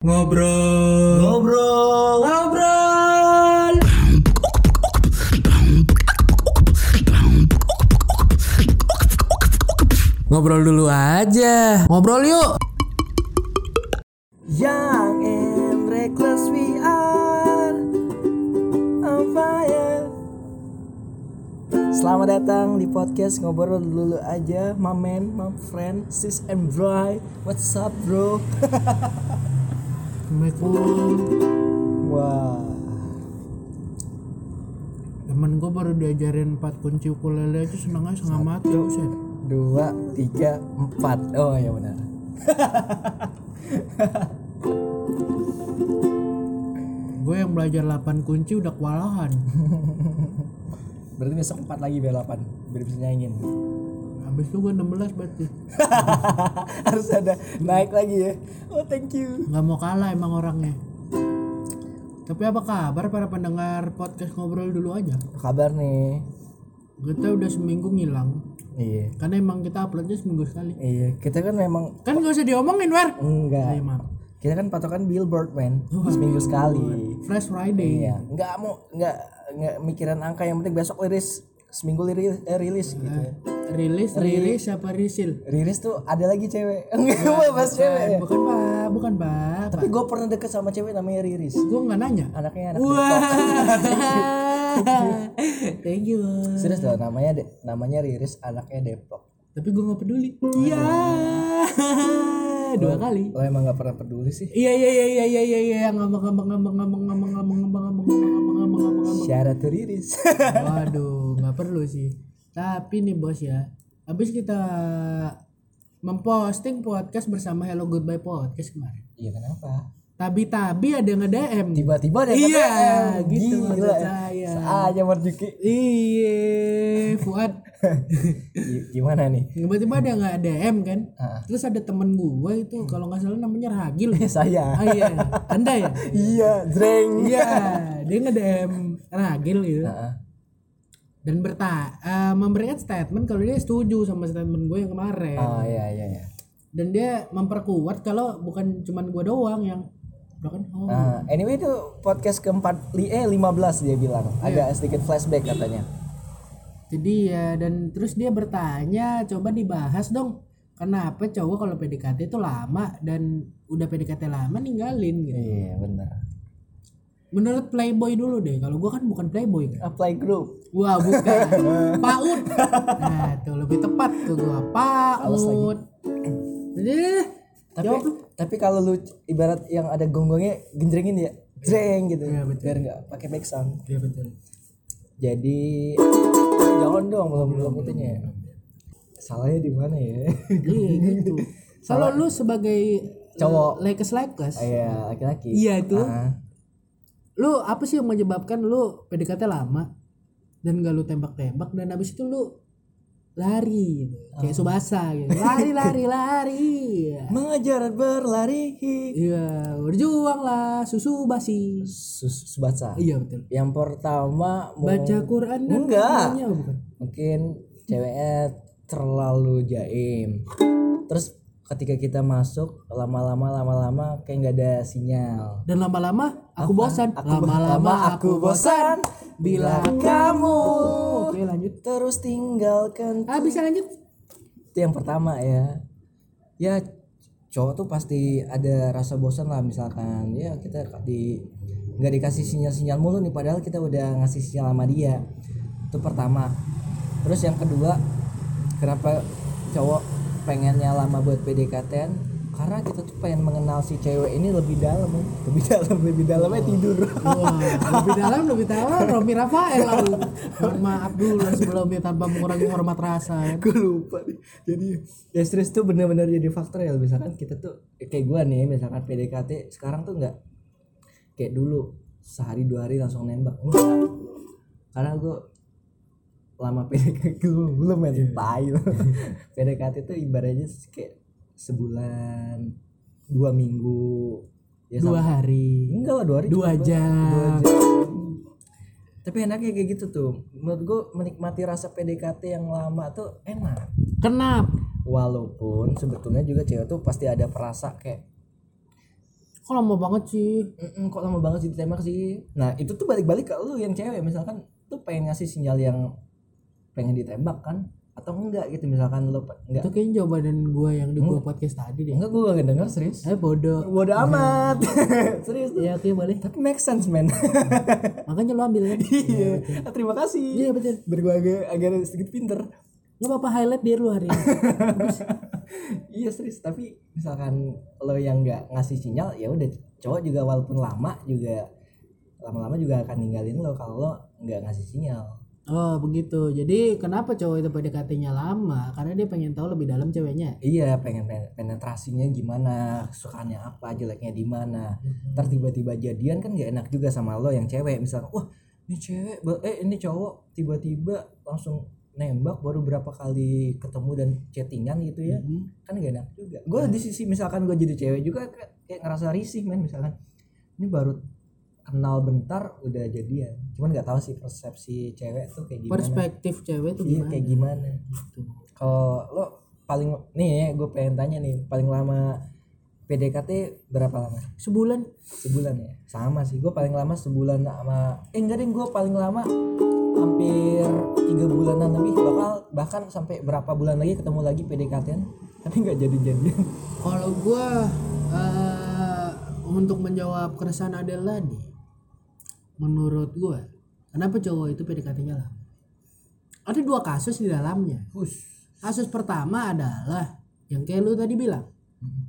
Ngobrol. Ngobrol. Ngobrol. Ngobrol dulu aja. Ngobrol yuk. Young and reckless we are on fire. Selamat datang di podcast ngobrol dulu aja, my man, my friend, sis and bro. What's up, bro? Assalamualaikum. Wah, Temen gue baru diajarin 4 kunci ukulele aja seneng aja setengah mati Buset. dua, tiga, empat. Oh ya benar. Gue yang belajar 8 kunci udah kewalahan. Berarti besok empat lagi biar delapan, biar bisa nyanyiin. Habis itu gue 16 berarti. Harus ada naik lagi ya. Oh thank you. Nggak mau kalah emang orangnya. Tapi apa kabar para pendengar podcast ngobrol dulu aja? Apa kabar nih? Kita udah seminggu ngilang. Iya. Karena emang kita uploadnya seminggu sekali. Iya, kita kan memang Kan gak usah diomongin, War. enggak. Ayo, maaf. Kita kan patokan billboard, man. Seminggu sekali. Fresh Friday. Iya, enggak mau enggak enggak mikiran angka yang penting besok liris seminggu liris eh, rilis gitu. ya. Rilis, rilis apa risil? Rilis tuh ada lagi cewek. Enggak mau bahas cewek. ya. Bukan, Pak. Bukan, Pak. Tapi gue pernah deket sama cewek namanya Riris. Gue nggak nanya. Anaknya anak Wah. Thank you. Serius loh namanya De- namanya Riris, anaknya Depok. Tapi gue nggak peduli. Iya. Dua kali. Lo emang gak pernah peduli sih. Iya iya iya iya iya iya iya ngomong ngomong ngomong ngomong ngomong ngomong ngomong ngomong ngomong ngomong ngomong Syarat Riris. Waduh, nggak perlu sih. Tapi nih bos ya, habis kita memposting podcast bersama Hello Goodbye Podcast kemarin. Iya kenapa? Tabi-tabi ada yang nge-DM. Tiba-tiba ada yang Iya, nge-DM. gitu Gila. maksud saya. Aja Marjuki. Iya, Fuad. Gi- Gimana nih? Tiba-tiba ada nggak DM kan? Ah. Terus ada temen gue itu kalau nggak salah namanya Ragil. Saya. Ah iya, Anda ya? Iya, Dreng. Iya, dia nge-DM Ragil gitu. Heeh. Dan berta eh, memberikan statement kalau dia setuju sama statement gue yang kemarin Oh iya iya iya. dan dia memperkuat kalau bukan cuman gue doang yang bahkan oh Nah, anyway itu podcast keempat li eh 15 dia bilang. Ada sedikit flashback katanya. jadi ya dan terus dia bertanya coba dibahas dong kenapa cowok kalau PDKT itu lama dan udah PDKT lama ninggalin gitu Iya, benar. Menurut Playboy dulu deh kalau gue kan bukan Playboy kan Apply group. wah bukan PAUD nah tuh lebih tepat tuh gue PAUD jadi Tapi jawab lu. tapi kalau lu ibarat yang ada gonggongnya genjrengin ya. Jreng gitu. Iya, betul. Biar enggak pakai back sound. Iya betul Jadi jangan dong belum belum itunya. ya. Salahnya di mana ya? Iya gitu. Kalau lu sebagai Cowok. lekes lekes, Iya, laki-laki. iya itu. Ah. Lu apa sih yang menyebabkan lu PDKT lama dan gak lu tembak-tembak dan habis itu lu lari gitu. Kayak Subasa gitu. Lari lari lari. Mengejar berlari. Iya, berjuang lah susu basi. Sus Subatsa. Iya betul. Yang pertama mau Baca Quran dan Enggak. namanya bukan. mungkin ceweknya terlalu jaim. Terus ketika kita masuk lama-lama lama-lama kayak nggak ada sinyal. Dan lama-lama aku bosan. Aku- Lama-lama aku bosan. bila kamu Oke lanjut. terus tinggalkan. Ah bisa lanjut. Itu yang pertama ya. Ya cowok tuh pasti ada rasa bosan lah misalkan ya kita di nggak dikasih sinyal-sinyal mulu nih padahal kita udah ngasih sinyal sama dia itu pertama terus yang kedua kenapa cowok pengennya lama buat PDKT karena kita tuh pengen mengenal si cewek ini lebih dalam lebih dalam lebih dalamnya tidur Wah, lebih dalam lebih dalam Romi Rafael lalu. Maaf dulu sebelumnya tanpa mengurangi hormat rasa. ya. gue lupa nih. jadi ya stres tuh bener-bener jadi faktor ya misalkan kita tuh kayak gua nih misalkan PDKT sekarang tuh nggak kayak dulu sehari dua hari langsung nembak enggak karena gua lama PDKT belum belum ya tai lu. PDKT tuh ibaratnya kayak sebulan dua minggu ya Dua sampai- hari, enggak lah dua hari dua jam. Dua jam. tapi enaknya kayak gitu tuh. Menurut gua menikmati rasa PDKT yang lama tuh enak. Kenapa? walaupun sebetulnya juga cewek tuh pasti ada perasa kayak kok lama banget sih? Mm-mm, kok lama banget sih ditembak sih? Nah itu tuh balik-balik ke lu yang cewek. Misalkan tuh pengen ngasih sinyal yang pengen ditembak kan atau enggak gitu misalkan pe- enggak. Itu kayaknya jawaban gua yang di gua podcast tadi deh. Enggak gue gak denger serius. Eh bodoh. Bodoh amat. Serius tuh. Ya oke boleh. Tapi make sense man. Makanya lo ambil kan? Iya. Terima kasih. Iya betul. Biar gue agak agak sedikit pinter. Nggak apa-apa highlight dia lu hari ini. Iya serius. Tapi misalkan lo yang nggak ngasih sinyal ya udah cowok juga walaupun lama juga lama-lama juga akan ninggalin lo kalau lo nggak ngasih sinyal oh begitu. Jadi kenapa cowok itu PDKT-nya lama? Karena dia pengen tahu lebih dalam ceweknya. Iya pengen pen- penetrasinya gimana sukaannya apa jeleknya di mana. Ntar tiba-tiba jadian kan gak enak juga sama lo yang cewek. Misalkan wah ini cewek eh ini cowok. Tiba-tiba langsung nembak baru berapa kali ketemu dan chattingan gitu ya. Mhm. kan gak enak juga. Gue di sisi misalkan gue jadi cewek juga kayak, kayak ngerasa risih men misalkan. Ini baru kenal bentar udah jadian. Cuman nggak tahu sih persepsi cewek tuh kayak gimana. Perspektif cewek tuh iya gimana? kayak gimana gitu. kalau lo paling nih gue pengen tanya nih paling lama PDKT berapa lama? Sebulan. Sebulan ya? Sama sih gue paling lama sebulan sama eh enggak deh gue paling lama hampir tiga bulanan lebih. Bakal bahkan sampai berapa bulan lagi ketemu lagi PDKT tapi nggak jadi jadian kalau gua eh, untuk menjawab keresahan Adel tadi menurut gua kenapa cowok itu PDKT-nya lama ada dua kasus di dalamnya. Hus, kasus pertama adalah yang kayak lu tadi bilang.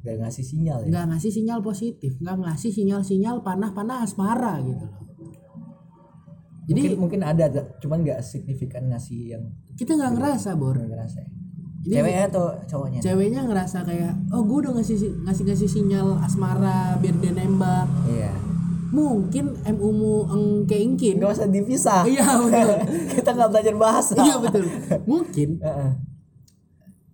Nggak ngasih sinyal ya? Nggak ngasih sinyal positif nggak ngasih sinyal-sinyal panah-panah asmara gitu loh. Jadi mungkin mungkin ada cuman nggak signifikan ngasih yang kita nggak ngerasa bor. Nggak ngerasa ya. Jadi- ceweknya atau cowoknya? ceweknya ngerasa kayak oh gue udah ngasih ngasih ngasih sinyal asmara biar dia nembak. Iya mungkin mu mu engkeingkin nggak usah dipisah. Iya betul. Kita nggak belajar bahasa iya betul. Mungkin Heeh.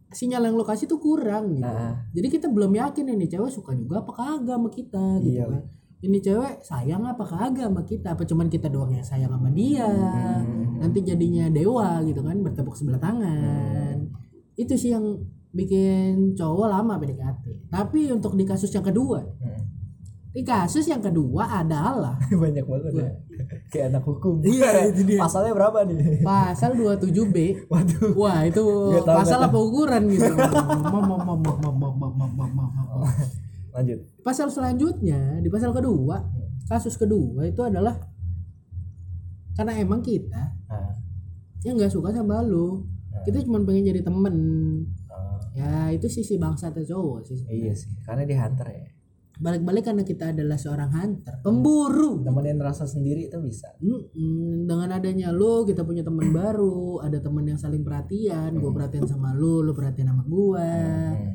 sinyal yang lo kasih tuh kurang gitu. Jadi kita belum yakin ini cewek suka juga apa kagak sama kita gitu Iya. kan. Ini cewek sayang apa kagak sama kita? Apa cuman kita doang yang sayang sama dia? Hmm. nanti jadinya dewa gitu kan bertepuk sebelah tangan. Itu sih yang bikin cowok lama PDKT tapi untuk di kasus yang kedua Heeh. Ini kasus yang kedua adalah banyak banget ya. Kayak anak hukum. Iya, itu dia. Pasalnya berapa nih? Pasal 27B. Waduh. Wah, itu pasal apa ukuran gitu. Lanjut. Pasal selanjutnya di pasal kedua, kasus kedua itu adalah karena emang kita nah. yang nggak suka sama lu. Nah. Kita cuma pengen jadi temen. Nah. Ya, itu sisi bangsa cowok sih. Iya sih, karena dihantar hunter ya Balik-balik karena kita adalah seorang hunter, pemburu. temenin rasa sendiri itu bisa Mm-mm. dengan adanya lu kita punya teman baru ada teman yang saling perhatian gue perhatian sama lu lu perhatian sama gue Hmm.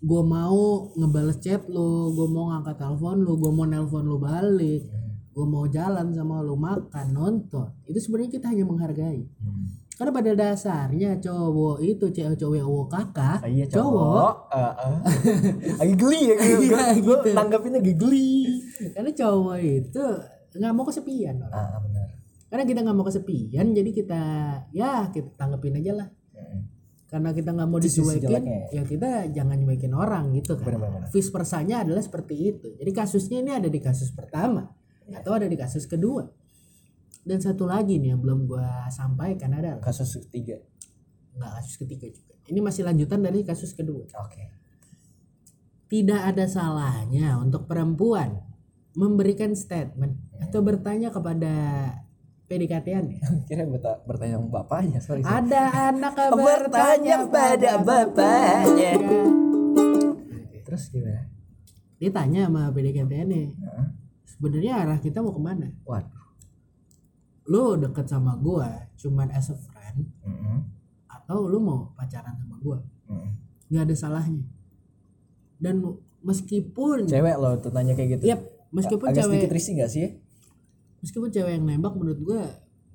gue mau ngebales chat lu gue mau ngangkat telepon lu gue mau nelpon lu balik gue mau jalan sama lu makan nonton itu sebenarnya kita hanya menghargai Hmm. Karena pada dasarnya cowok itu cewek cowok cowok kakak Ah, iya cowok cowok uh, uh. lagi geli ya gue Iya, gue gitu. nanggapinnya lagi geli karena cowok itu nggak mau kesepian orang. ah benar karena kita nggak mau kesepian jadi kita ya kita tanggepin aja lah Hmm. karena kita nggak mau dicuekin jeleknya ya kita jangan nyuekin orang gitu kan Benar-benar. vice versanya adalah seperti itu jadi kasusnya ini ada di kasus pertama atau ada di kasus kedua dan satu lagi nih yang belum gua sampaikan adalah kasus ketiga nggak kasus ketiga juga ini masih lanjutan dari kasus kedua oke tidak ada salahnya untuk perempuan memberikan statement atau bertanya kepada PDKT-an ya. kira berta- bertanya sama bapaknya sorry, sorry. Ada anak Bertanya pada bapaknya. Terus gimana Dia tanya sama PDKT-an nih. Heeh. Sebenarnya arah kita mau ke mana? waduh Lu deket sama gua cuman as a friend Mm-mm. atau lu mau pacaran sama gua? Mm-mm. Nggak ada salahnya. Dan meskipun cewek lo tuh nanya kayak gitu Yap, meskipun agak cewek sedikit risih gak sih meskipun cewek yang nembak menurut gua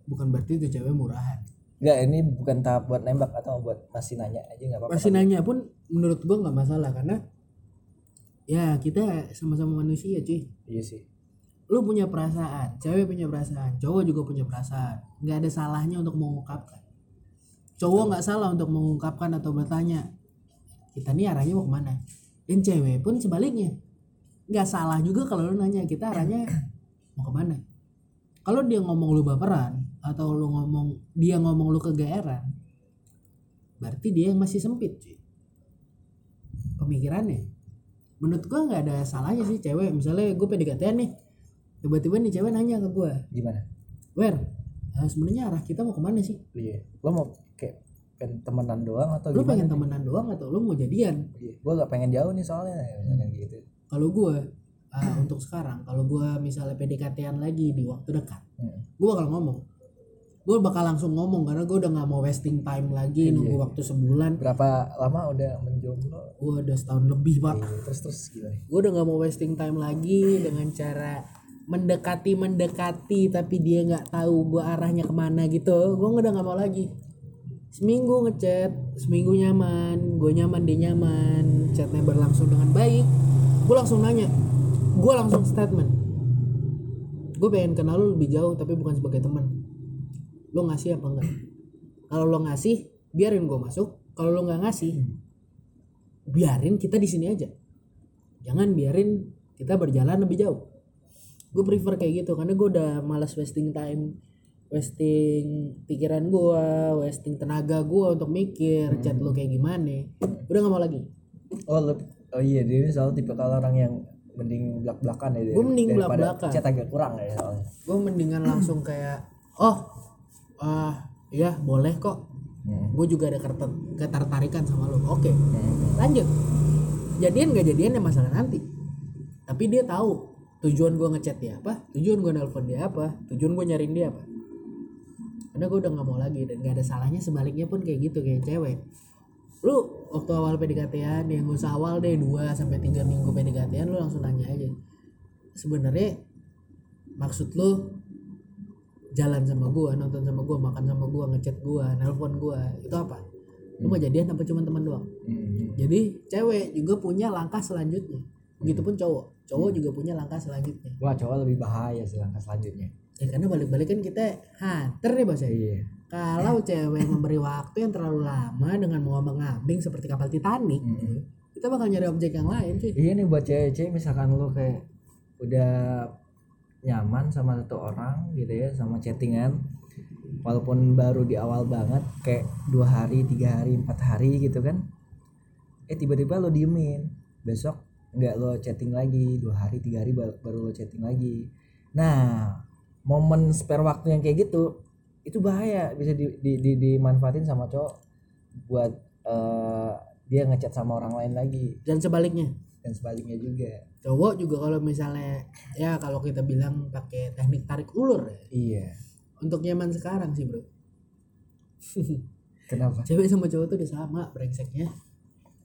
bukan berarti itu cewek murahan. Enggak, ini bukan tahap buat nembak atau buat masih nanya aja nggak apa-apa. Masih nanya pun menurut gua nggak masalah karena ya kita sama-sama manusia cuy. Iya sih. Lu punya perasaan, cewek punya perasaan, cowok juga punya perasaan. nggak ada salahnya untuk mengungkapkan. Cowok nggak salah untuk mengungkapkan atau bertanya, kita nih arahnya mau ke mana? Dan cewek pun sebaliknya, nggak salah juga kalau lu nanya kita arahnya mau ke mana kalau dia ngomong lu baperan atau lu ngomong dia ngomong lu kegeeran berarti dia yang masih sempit cuy pemikirannya menurut gua nggak ada salahnya sih cewek misalnya gue PDKT nih tiba-tiba nih cewek nanya ke gua gimana? Wer eh, sebenarnya arah kita mau ke mana sih? Iya lo mau kayak pengen temenan doang atau gimana pengen temenan doang atau lu mau jadian? Iya. gue gak pengen jauh nih soalnya misalkan gitu. Kalau gue ah, untuk sekarang kalau gue misalnya PDKT-an lagi di waktu dekat Hmm. gue bakal ngomong. Gue bakal langsung ngomong karena gue udah nggak mau wasting time lagi nunggu waktu sebulan. Berapa lama udah menjomblo? Gue udah setahun lebih pak. Iya, terus terus gimana? Gue udah nggak mau wasting time lagi dengan cara mendekati mendekati tapi dia nggak tahu gue arahnya ke mana gitu. Gue udah nggak mau lagi. Seminggu ngechat seminggu nyaman gue nyaman dia nyaman chatnya berlangsung dengan baik. Gue langsung nanya gue langsung statement. Gue pengen kenal lu lebih jauh tapi bukan sebagai teman. Lo ngasih apa enggak? Kalau lo ngasih biarin gue masuk. Kalau lo nggak ngasih biarin kita di sini aja. Jangan biarin kita berjalan lebih jauh gue prefer kayak gitu karena gue udah malas wasting time wasting pikiran gue wasting tenaga gue untuk mikir chat lo kayak gimana. Udah gak mau lagi? Oh lo oh iya dia selalu tipe kalau orang yang mending belak belakan ya Gua mending daripada belak-belakan. chat agak kurang ya soalnya. Gue mendingan langsung kayak oh ah ya boleh kok. Hmm. gue juga ada keter- ketertarikan sama lo oke Hmm. lanjut. Jadian gak jadian ya masalah nanti. Tapi dia tahu tujuan gue ngechat dia apa? Tujuan gue nelpon dia apa? Tujuan gue nyariin dia apa? Karena gue udah nggak mau lagi dan gak ada salahnya sebaliknya pun kayak gitu kayak cewek. Lu waktu awal PDKT-an yang usah awal deh 2 sampai tiga minggu PDKT-an lu langsung nanya aja. Sebenarnya maksud lu jalan sama gua nonton sama gua makan sama gua ngechat gua nelpon gua itu apa? Lu mau jadian apa cuma teman doang? Hmm. jadi cewek juga punya langkah selanjutnya begitupun cowok. Cowok juga punya langkah selanjutnya. Wah cowok lebih bahaya sih langkah selanjutnya. Ya karena balik-balik kan kita hunter nih bahasa iya. Kalau cewek memberi waktu yang terlalu lama dengan mengombang-ambing seperti kapal Titanic Hmm. kita bakal nyari objek yang lain sih iya nih buat cewek-cewek misalkan lo kayak udah nyaman sama satu orang gitu ya sama chattingan walaupun baru di awal banget kayak dua hari tiga hari empat hari gitu kan eh tiba-tiba lo diemin. Besok nggak lo chatting lagi dua hari tiga hari baru, baru lo chatting lagi. Nah momen spare waktu yang kayak gitu itu bahaya bisa di, di, di- dimanfaatin sama cowok buat eh, dia ngechat sama orang lain lagi. Dan sebaliknya. Dan sebaliknya juga. Cowok juga kalau misalnya ya kalau kita bilang pakai teknik tarik ulur ya. Iya. Untuk nyaman sekarang sih bro. Kenapa? Cewek sama cowok tuh udah sama brengseknya.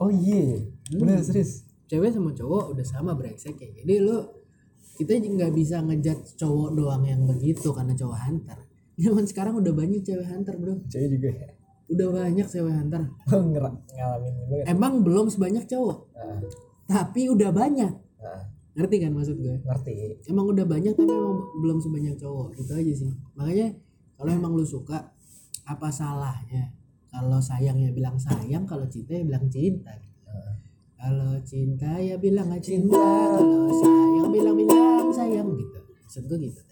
Oh iya. Bener serius cewek sama cowok udah sama brengseknya jadi lo kita nggak bisa ngejudge cowok doang yang begitu karena cowok hunter. Zaman sekarang udah banyak cewek hunter bro. Cewek juga ya? Udah banyak cewek hunter. Ngera- ngalamin juga ya? Emang belum sebanyak cowok. Nah, tapi udah banyak. Nah, ngerti kan maksud gue? Ngerti. Emang udah banyak tapi emang belum sebanyak cowok. Itu aja sih. Makanya kalau emang lu suka apa salahnya? Kalau sayang ya bilang sayang kalau cinta ya bilang cinta Kalau cinta ya bilang aja cinta. Kalau sayang bilang bilang sayang gitu. Maksud gue gitu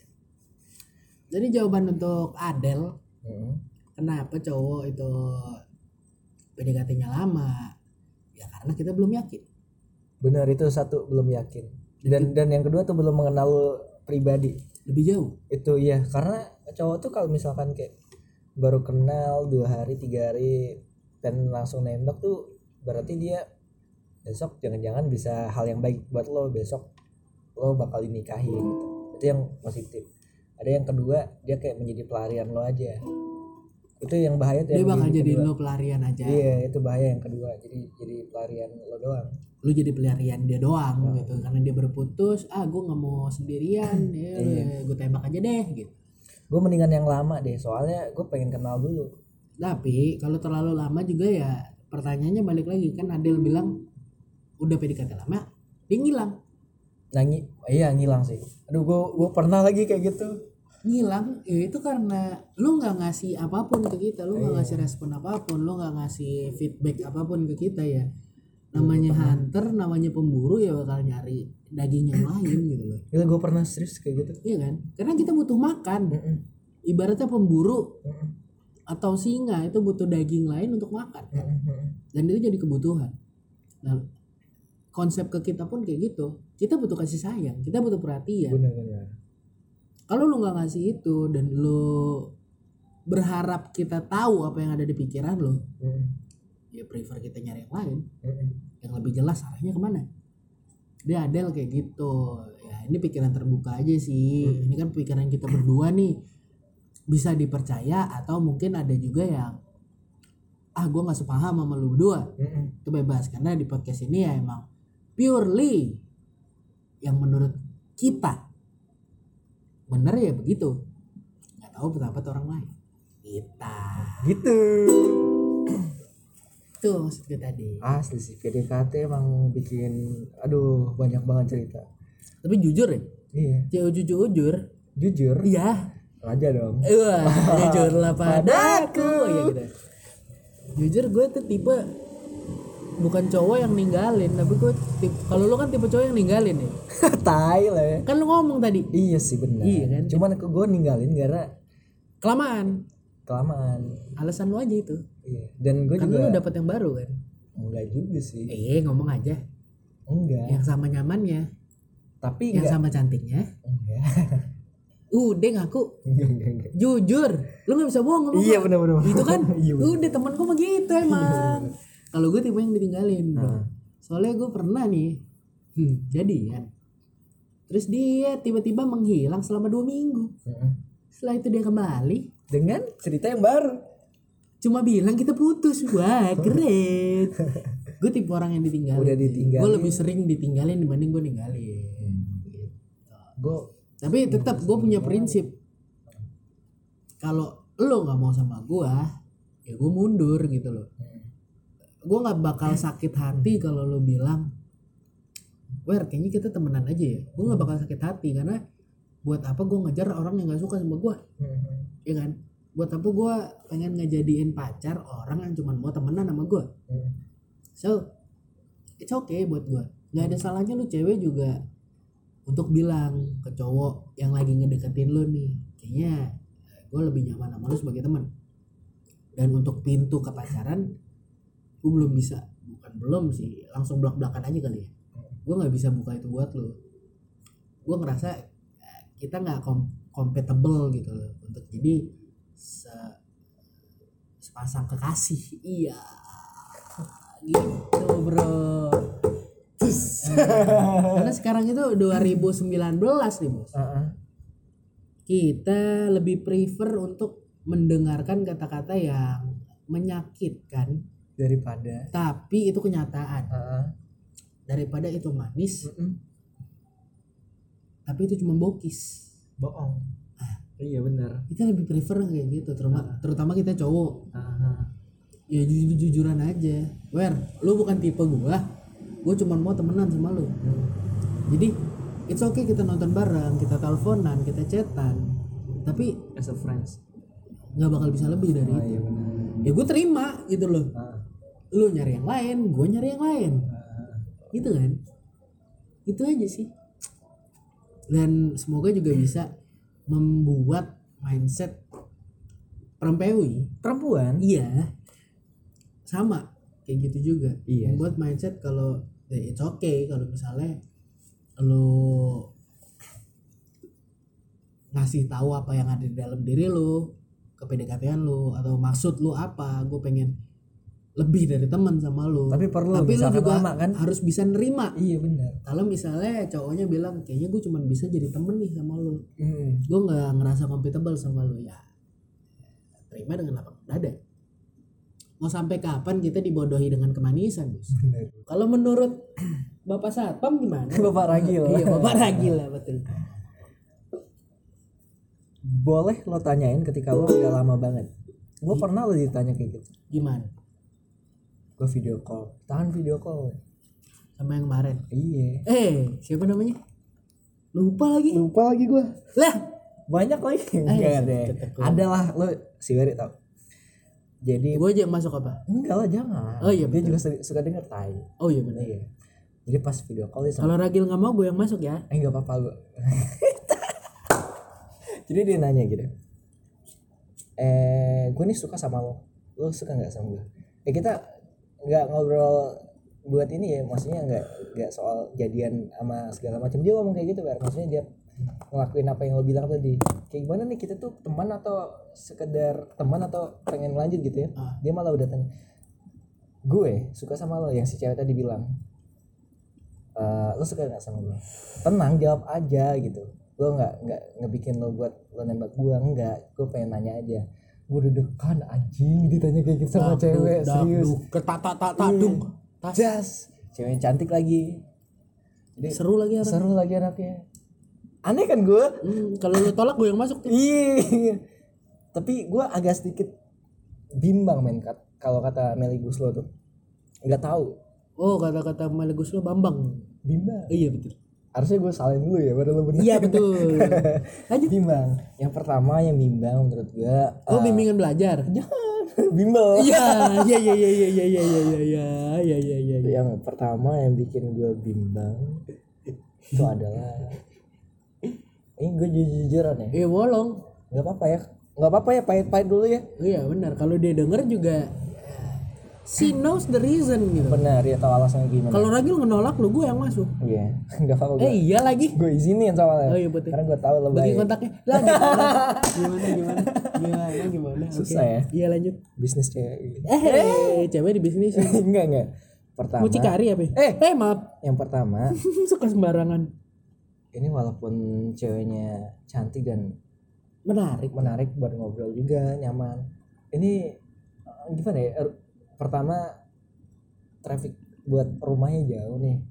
jadi jawaban untuk Adele hmm. kenapa cowok itu PDKT-nya lama? Ya karena kita belum yakin. Bener itu satu belum yakin. Dan dan yang kedua tuh belum mengenal pribadi. Lebih jauh. Itu ya karena cowok tuh kalau misalkan kayak baru kenal dua hari tiga hari dan langsung nembak tuh berarti dia besok jangan-jangan bisa hal yang baik buat lo besok lo bakal dinikahi gitu. Itu yang positif. Ada yang kedua dia kayak menjadi pelarian lo aja. Itu yang bahaya tuh dia yang bakal jadi kedua. lo pelarian aja. Iya itu bahaya yang kedua. Jadi jadi pelarian lo doang. Lu jadi pelarian dia doang gitu. Karena dia berputus ah gue nggak mau sendirian ya gue tembak aja deh gitu. Gue mendingan yang lama deh. Soalnya gue pengen kenal dulu. Tapi kalau terlalu lama juga ya pertanyaannya balik lagi kan Adil bilang udah PDKT lama dia ngilang. Nangi iya ngilang sih. Aduh gue gue pernah lagi kayak gitu. Ngilang? Ya itu karena lu nggak ngasih apa pun ke kita. Lu nggak ngasih respon apa pun lu nggak ngasih feedback apa pun ke kita ya. Namanya hunter namanya pemburu ya bakal nyari daging yang lain gitu loh. Gila gue pernah serius kayak gitu. iya kan? Karena kita butuh makan. Ibaratnya pemburu atau singa itu butuh daging lain untuk makan. Dan itu jadi kebutuhan. Nah konsep ke kita pun kayak gitu. Kita butuh kasih sayang kita butuh perhatian. Benar-benar. kalau lu nggak ngasih itu dan lu berharap kita tahu apa yang ada di pikiran lo ya prefer kita nyari yang lain. Yang lebih jelas arahnya ke mana? Dia Adel kayak gitu. Ya ini pikiran terbuka aja sih. Ini kan pikiran kita berdua nih. Bisa dipercaya atau mungkin ada juga yang ah gue nggak sepaham sama lu berdua. Itu bebas karena di podcast ini ya emang purely yang menurut kita bener ya begitu nggak tahu pendapat orang lain kita Gitu. tuh maksud gue tadi Asli sih PDKT emang bikin aduh banyak banget cerita. tapi jujur ya Iya. jauh jujur jujur Jujur. iya Raja dong. Wah, jujurlah padaku ya gitu. Jujur gue tuh tipe bukan cowok yang ninggalin, tapi gue kalau lu kan tipe cowok yang ninggalin ya. tai lah ya. Kan lu ngomong tadi Iya sih benar. Iya kan? Cuman gue ninggalin gara kelamaan. kelamaan. Alasan lu aja itu. Iya. Dan gue Kan juga lu dapet yang baru kan. enggak juga sih. Eh, ngomong aja. Enggak. Yang sama nyamannya, Tapi yang enggak. sama cantiknya. Enggak. Udah ngaku. Enggak, enggak, enggak. Jujur, lu nggak bisa bohong Iya gua. benar-benar. Itu kan, Iya. bener. udah temen gue mah gitu emang. Kalau gue tipe yang ditinggalin, bro. Soalnya gue pernah nih, hmm, jadian. Terus dia tiba-tiba menghilang selama dua minggu. Heeh. Setelah itu dia kembali, Dengan cerita yang baru. cuma bilang kita putus. Wah, keren. gue tipe orang yang ditinggalin. Udah ditinggalin. Gue lebih sering ditinggalin dibanding gue ninggalin. Gue Tapi tetap gue punya prinsip. Kalau lo nggak mau sama gue, ya gue mundur gitu loh. Gue nggak bakal sakit hati kalau lo bilang, Wer, kayaknya kita temenan aja ya. Gue nggak bakal sakit hati karena buat apa gue ngejar orang yang nggak suka sama gue, ya kan? Buat apa gue pengen ngejadiin pacar orang yang cuma mau temenan sama gue. So, it's okay buat gue. Nggak ada salahnya lu cewek juga untuk bilang ke cowok yang lagi ngedeketin lu nih, kayaknya gue lebih nyaman sama lu sebagai teman. Dan untuk pintu ke pacaran, gue belum bisa. Bukan belum sih, langsung belak belakan aja kali ya. Gue nggak bisa buka itu buat lu. Gue ngerasa eh, kita nggak kom compatible gitu loh untuk jadi se- sepasang kekasih. Iya, gitu bro. Karena sekarang itu 2019 nih bos. Kita lebih prefer untuk mendengarkan kata-kata yang menyakitkan, daripada tapi itu kenyataan. Heeh. Daripada itu manis, Mm-mm. tapi itu cuma bokis. bohong iya benar Kita lebih prefer kayak gitu, terutama, terutama kita cowok. Ah. Ya jujur jujuran aja. Wer, lu bukan tipe gua. Gua cuma mau temenan sama lu. Jadi it's okay kita nonton bareng, kita teleponan, kita chatan. Tapi as a friends nggak bakal bisa lebih dari itu. iya benar Ya gue terima gitu loh. Ah. Lu nyari yang lain, gue nyari yang lain. Gitu kan? Itu aja sih. Dan semoga juga bisa membuat mindset perempuan perempuan iya sama kayak gitu juga Iya. membuat mindset kalau ya it's okay kalau misalnya lu ngasih tahu apa yang ada di dalam diri lu ke PDKT lu atau maksud lu apa gue pengen lebih dari teman sama lu. Tapi perlu tapi lu juga lama kan? harus bisa nerima. Iya benar. Kalau misalnya cowoknya bilang kayaknya gue cuma bisa jadi temen nih sama lu. Hmm. gue nggak ngerasa compatible sama lu ya. Terima dengan lapang dada. Mau sampai kapan kita dibodohi dengan kemanisan bos kalau menurut bapak satpam gimana? Bapak Ragil. iya bapak ragil lah betul. Boleh lo tanyain ketika lo udah lama banget. Gue pernah lo ditanya kayak gitu? Gimana gue video call. Tahan video call. Sama yang kemarin? Iya. Eh siapa namanya? Lupa lagi. Lupa lagi gue lah. Banyak lagi. Enggak iya, deh. ada lah lo si Wery tau. Jadi gue aja masuk apa? Enggak lah jangan. Oh iya, dia betul. juga suka, denger tai. Oh iya benar iya. Jadi pas video call dia sama kalau Ragil nggak mau gue yang masuk ya. Eh nggak apa-apa gue jadi dia nanya gitu. Eh gue nih suka sama lo. Lo suka nggak sama gue eh kita nggak ngobrol buat ini ya maksudnya nggak nggak soal jadian sama segala macam. Dia ngomong kayak gitu kan maksudnya dia ngelakuin apa yang lo bilang tadi. Kayak gimana nih kita tuh teman atau sekedar teman atau pengen lanjut gitu ya? Ah. dia malah udah tanya gue suka sama lo yang si cewek tadi bilang. "Eh, lo suka nggak sama gue? Tenang jawab aja gitu. Gue nggak nggak ngebikin lo buat lo nembak gue? Nggak gue pengen nanya aja gue deg-degan anjing. Ditanya kayak gitu sama cewek serius. Ketak tak tak dung tas. jas. Cewek cantik lagi. Jadi seru lagi orang seru lagi anaknya aneh kan gue Hmm, kalau lu tolak gue yang masuk tuh. iya. Tapi gue agak sedikit bimbang men Kat. kalau kata Meli Guslo tuh. Nggak tahu. Oh kata-kata Melegus lo Bambang. Bimbang. Iya betul harusnya gue salin dulu ya baru lo bener iya betul lanjut bimbang yang pertama yang bimbang menurut gue oh bimbingan belajar jangan bimbel iya iya iya iya iya iya iya iya iya iya iya iya iya yang pertama yang bikin gue bimbang itu adalah ini gue jujur-jujuran ya eh bolong nggak apa-apa ya nggak apa-apa ya pahit-pahit dulu ya iya benar kalau dia denger juga she knows the reason gitu. Benar ya tahu alasannya gimana. Kalau Ragil ngenolak lu gue yang masuk. Iya nggak apa-apa eh iya lagi. Gue izinin soalnya. Oh iya betul. Karena gue tahu lo bagi kontaknya. Lah gimana gimana? Gimana gimana? Gimana. Susah ya? iya lanjut. Bisnis cewek eh cewek di bisnis. Enggak enggak. Pertama mucikari apa ya? Eh. eh maaf. Yang pertama suka sembarangan. Ini walaupun ceweknya cantik dan menarik. menarik buat ngobrol juga nyaman. Ini eh, gimana ya? Er- pertama traffic buat rumahnya jauh nih.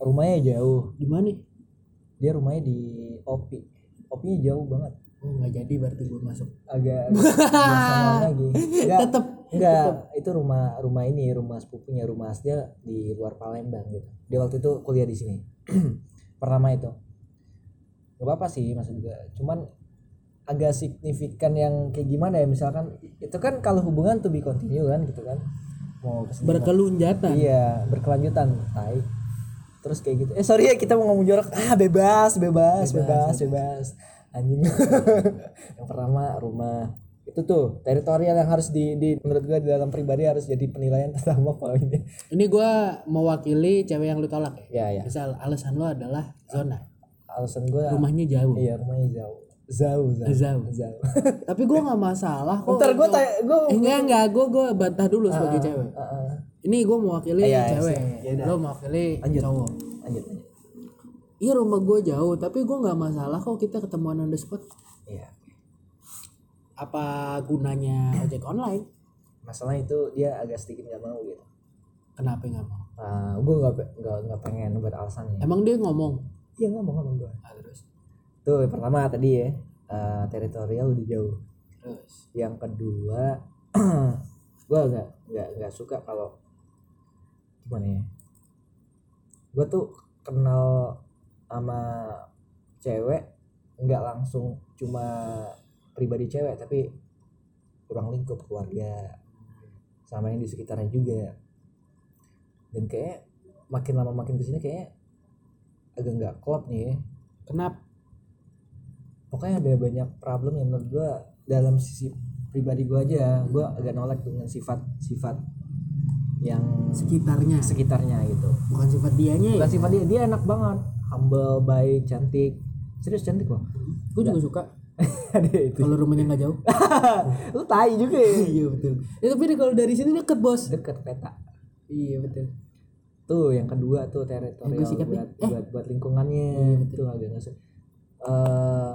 Rumahnya jauh. Di mana? Dia rumahnya di Opi. Opinya jauh banget. Oh nggak jadi berarti gue masuk. Agak agak lagi. Enggak tetep enggak itu rumah rumah ini rumah sepupunya rumah aslinya di luar Palembang gitu. Dia waktu itu kuliah di sini. Pertama itu. Gak apa-apa sih maksud gue cuman agak signifikan yang kayak gimana ya misalkan itu kan kalau hubungan to be continue kan gitu kan. Mau ke sini berkelunjatan iya berkelanjutan. Tai. Terus kayak gitu. Eh sorry ya kita mau ngomong jorok. Ah bebas bebas bebas bebas, anjing. Yang pertama rumah. Itu tuh teritorial yang harus di, di menurut gua di dalam pribadi harus jadi penilaian pertama poinnya. Ini gue mewakili cewek yang lu tolak ya? Ya ya. Misal alasan lu adalah zona. Alasan gua rumahnya jauh. Iya rumahnya jauh jauh jauh Jauh. jauh tapi gue nggak masalah kok ntar gua untuk- tanya gua Eh, enggak enggak. Gue gue bantah dulu sebagai cewek. Ah, ah. ini gue mewakili iya, cewek. iya. lo mewakili Lanjut. cowok. Lanjut lanjut. Iya rumah gue jauh. Tapi gue nggak masalah kok kita ketemuan on the spot. Iya. Apa gunanya ojek online? Masalah itu dia agak sedikit nggak mau gitu. Kenapa nggak mau? Nah, gue nggak pe- nggak nggak pengen buat alasannya. Emang dia ngomong? Iya nggak mau ngomong gue ah, terus tuh yang pertama tadi ya eh, teritorial udah jauh. Terus? Yang kedua gue nggak nggak nggak suka kalau gimana ya gue tuh kenal sama cewek nggak langsung cuma pribadi cewek tapi kurang lingkup keluarga sama yang di sekitarnya juga. Dan kayak makin lama makin ke sini kayak agak nggak klop nih ya. Kenapa pokoknya ada banyak problem yang menurut gua dalam sisi pribadi gua aja gua agak nolak dengan sifat sifat yang sekitarnya. sekitarnya gitu. Bukan sifat dianya ya? Bukan sifat dia dia enak banget. Humble baik cantik. Serius cantik loh. Gue juga suka. Kalau rumahnya nggak jauh. Lu tai juga ya. iya betul. Ya, tapi kalau dari sini deket bos. Deket peta. Iya betul. Tuh yang kedua tuh teritorial buat. Eh. buat buat lingkungannya. Itu agak nggak Eh,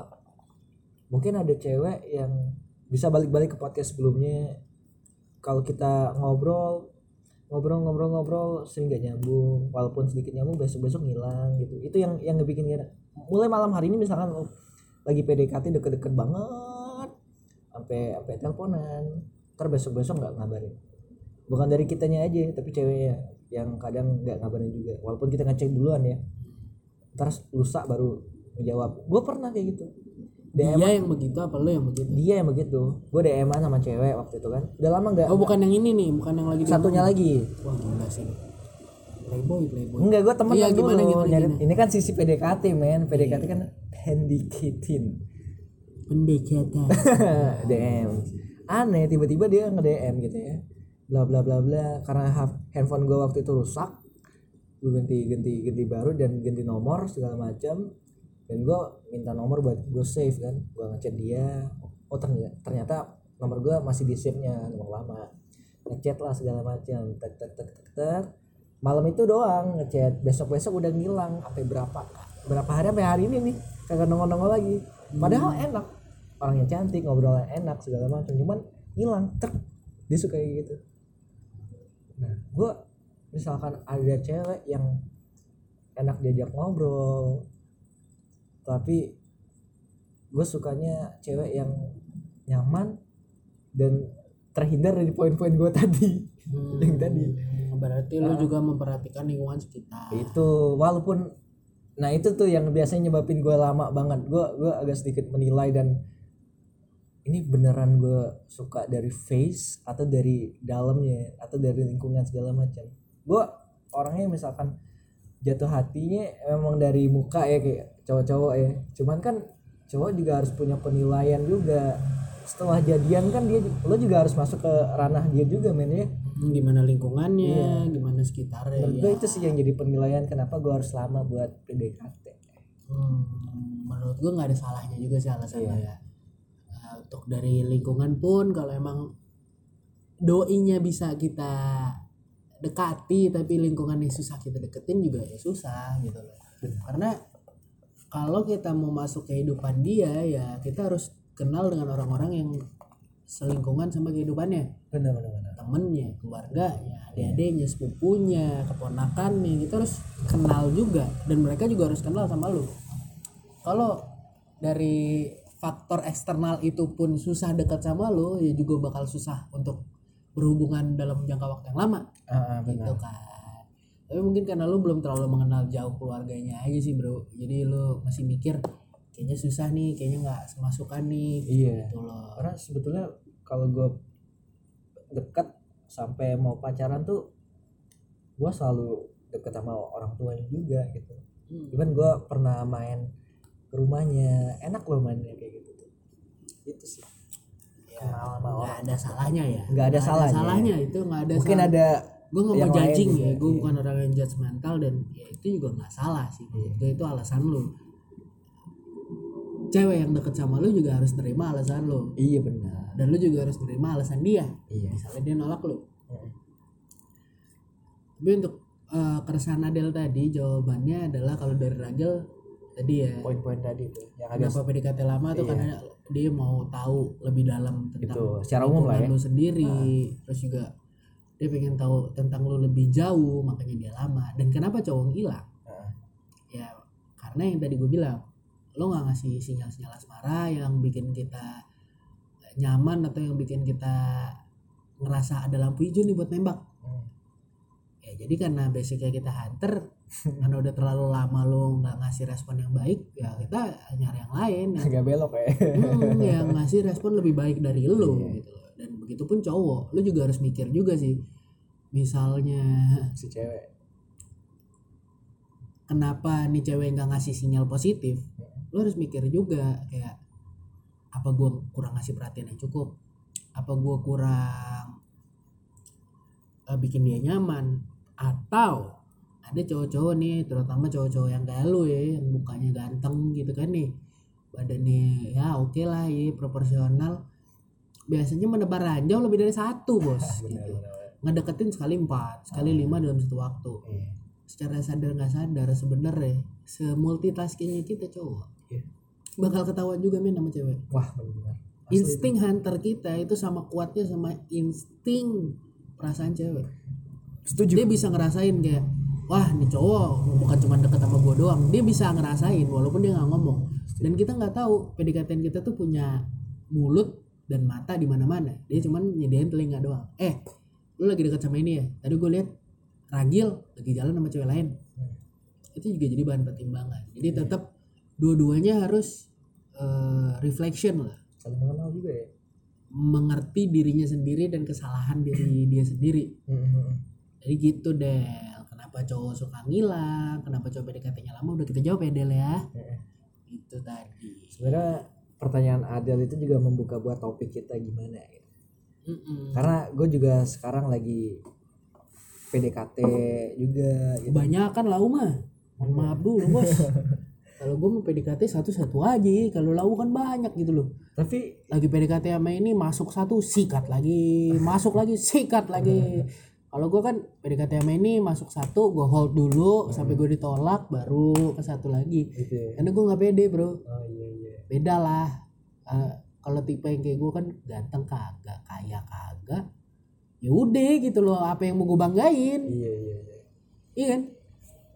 mungkin ada cewek yang bisa balik-balik ke podcast sebelumnya. Kalau kita ngobrol ngobrol ngobrol ngobrol sering gak nyambung. Walaupun sedikit nyambung besok besok ngilang gitu. Itu yang yang ngebikin gak mulai malam hari ini misalkan lo lagi PDKT deket-deket banget sampai sampai teleponan ntar besok besok nggak ngabarin. Bukan dari kitanya aja tapi ceweknya yang kadang nggak ngabarin juga. Walaupun kita ngecek duluan ya ntar lusa baru menjawab gue pernah kayak gitu DM dia yang begitu apa lo yang begitu? Dia yang begitu. Gue DM sama cewek waktu itu kan. Udah lama nggak oh bukan yang ini nih bukan yang lagi satunya lagi. Wah gila sih. Playboy playboy. Enggak gue temen Iya, dulu. gimana, gimana, nyari gimana? ini kan sisi PDKT men. PDKT kan handicatin pendekatan. DM aneh tiba-tiba dia nge DM gitu ya. Bla bla bla bla. Karena ha- handphone gue waktu itu rusak gue ganti ganti ganti baru dan ganti nomor segala macam dan gue minta nomor buat gue save kan gue ngechat dia. Oh ternyata ternyata nomor gue masih di save nya nomor lama. Ngechat lah segala macam. Tek tek tek tek tek. Malam itu doang ngechat. Besok besok udah ngilang sampai berapa berapa hari sampai hari ini nih. Kagak nongol nongol lagi. Padahal enak. Orangnya cantik ngobrolnya enak segala macam. Cuman hilang tek dia suka kayak gitu. Nah gue misalkan ada cewek yang enak diajak ngobrol tapi gue sukanya cewek yang nyaman dan terhindar dari poin-poin gue tadi. Hmm, yang tadi. Berarti lu juga memperhatikan lingkungan sekitar. Itu walaupun nah itu tuh yang biasanya nyebabin gue lama banget. Gue gue agak sedikit menilai dan ini beneran gue suka dari face atau dari dalamnya atau dari lingkungan segala macam. Gue orangnya misalkan jatuh hatinya emang dari muka ya kayak cowok-cowok ya. Cuman kan cowok juga harus punya penilaian juga. Setelah jadian kan dia lo juga harus masuk ke ranah dia juga men ya. Gimana lingkungannya gimana sekitarnya menurut ya gue itu sih yang jadi penilaian kenapa gue harus lama buat PDKT Hmm, menurut gue nggak ada salahnya juga sih alasannya ya. Nah, untuk dari lingkungan pun kalau emang doinya bisa kita dekati tapi lingkungannya susah kita deketin juga ya susah gitu loh. Karena kalau kita mau masuk kehidupan dia ya kita harus kenal dengan orang-orang yang selingkungan sama kehidupannya. Bener bener temennya, keluarganya, adik-adiknya, sepupunya, keponakannya, kita harus kenal juga. Dan mereka juga harus kenal sama lu. Kalau dari faktor eksternal itu pun susah dekat sama lu, ya juga bakal susah untuk berhubungan dalam jangka waktu yang lama, ah, gitu benar. Kan. Tapi mungkin karena lu belum terlalu mengenal jauh keluarganya aja sih bro, jadi lu masih mikir kayaknya susah nih, kayaknya nggak semasukan nih, iya gitu loh. karena sebetulnya kalau gue dekat sampai mau pacaran tuh gue selalu deket sama orang tuanya juga gitu Hmm. cuman gue pernah main ke rumahnya enak loh mainnya kayak gitu tuh itu sih Ya, kenal sama nggak ada salahnya ya Nggak ada salahnya. salahnya itu nggak ada mungkin salah. ada gue nggak mau judging juga, ya gue iya. bukan orang yang judgmental dan ya itu juga nggak salah sih itu itu alasan lu. Cewek yang deket sama lu juga harus terima alasan lu. Iya benar. Dan lu juga harus terima alasan dia. Iya. Misalnya dia nolak lu. Tapi untuk eh, keresahan Adel tadi jawabannya adalah kalau dari Ragel tadi ya. Poin-poin tadi tuh yang agak kenapa PDKT lama tuh? Iya. karena dia mau tahu lebih dalam tentang Itu, secara umum lah ya. lu sendiri terus juga dia pengen tahu tentang lu lebih jauh makanya dia lama dan kenapa cowok hilang Heeh. ya karena yang tadi gue bilang lo nggak ngasih sinyal-sinyal asmara yang bikin kita nyaman atau yang bikin kita ngerasa ada lampu hijau nih buat nembak Hmm. ya jadi karena basicnya kita hunter karena udah terlalu lama lo nggak ngasih respon yang baik ya kita nyari yang lain yang, agak belok ya hmm, yang ngasih respon lebih baik dari lo Iya. gitu begitupun cowok. Lo juga harus mikir juga sih. Misalnya si cewek. kenapa nih cewek nggak ngasih sinyal positif? Lo harus mikir juga kayak apa gua kurang ngasih perhatian yang cukup? Apa gua kurang eh, bikin dia nyaman? Atau ada cowok-cowok nih terutama cowok-cowok yang kayak lu ya yang mukanya ganteng gitu kan nih. Badannya ya oke lah ya proporsional biasanya menebar ranjau lebih dari satu bos. Benar gitu. benar ngedeketin sekali empat sekali lima dalam satu waktu. Iya. Secara sadar nggak sadar sebenarnya semultitaskingnya kita cowok. Iya. bakal ketahuan juga men sama cewek. Wah benar. Insting hunter kita itu sama kuatnya sama insting perasaan cewek. Setuju. Dia bisa ngerasain kayak wah nih cowok bukan cuma deket sama gue doang. Dia bisa ngerasain walaupun dia nggak ngomong. Dan kita nggak tahu PDKT kita tuh punya mulut dan mata di mana-mana. Dia cuman nyediain telinga doang. Eh lu lagi deket sama ini ya? Tadi gue lihat ragil lagi jalan sama cewek lain. Hmm. itu juga jadi bahan pertimbangan. Jadi tetap dua-duanya harus eh, reflection lah. Saling mengenal juga ya? Mengerti dirinya sendiri dan kesalahan diri dia sendiri. Hmm. jadi gitu Del. Kenapa cowok suka ngilang? Kenapa cowok PDKT-nya lama? Udah kita jawab ya Del ya. Hmm. itu tadi. Sebenarnya pertanyaan Adel itu juga membuka buat topik kita gimana ya Mm-mm. karena gue juga sekarang lagi PDKT juga gitu. kebanyakan lau mah. Mohon maaf dulu bos. Kalau gue mau PDKT satu-satu aja kalau lau kan banyak gitu loh. Tapi lagi PDKT sama ini masuk satu sikat lagi. Masuk lagi sikat lagi. Kalau gue kan PDKT sama ini masuk satu gue hold dulu sampai gue ditolak baru ke satu lagi. Gitu ya. Karena gue nggak pede bro. Oh iya beda lah. Eh, kalau tipe yang kayak gue kan ganteng kagak kaya kagak ya udah gitu loh apa yang mau gue banggain. Iya iya iya. Iya kan?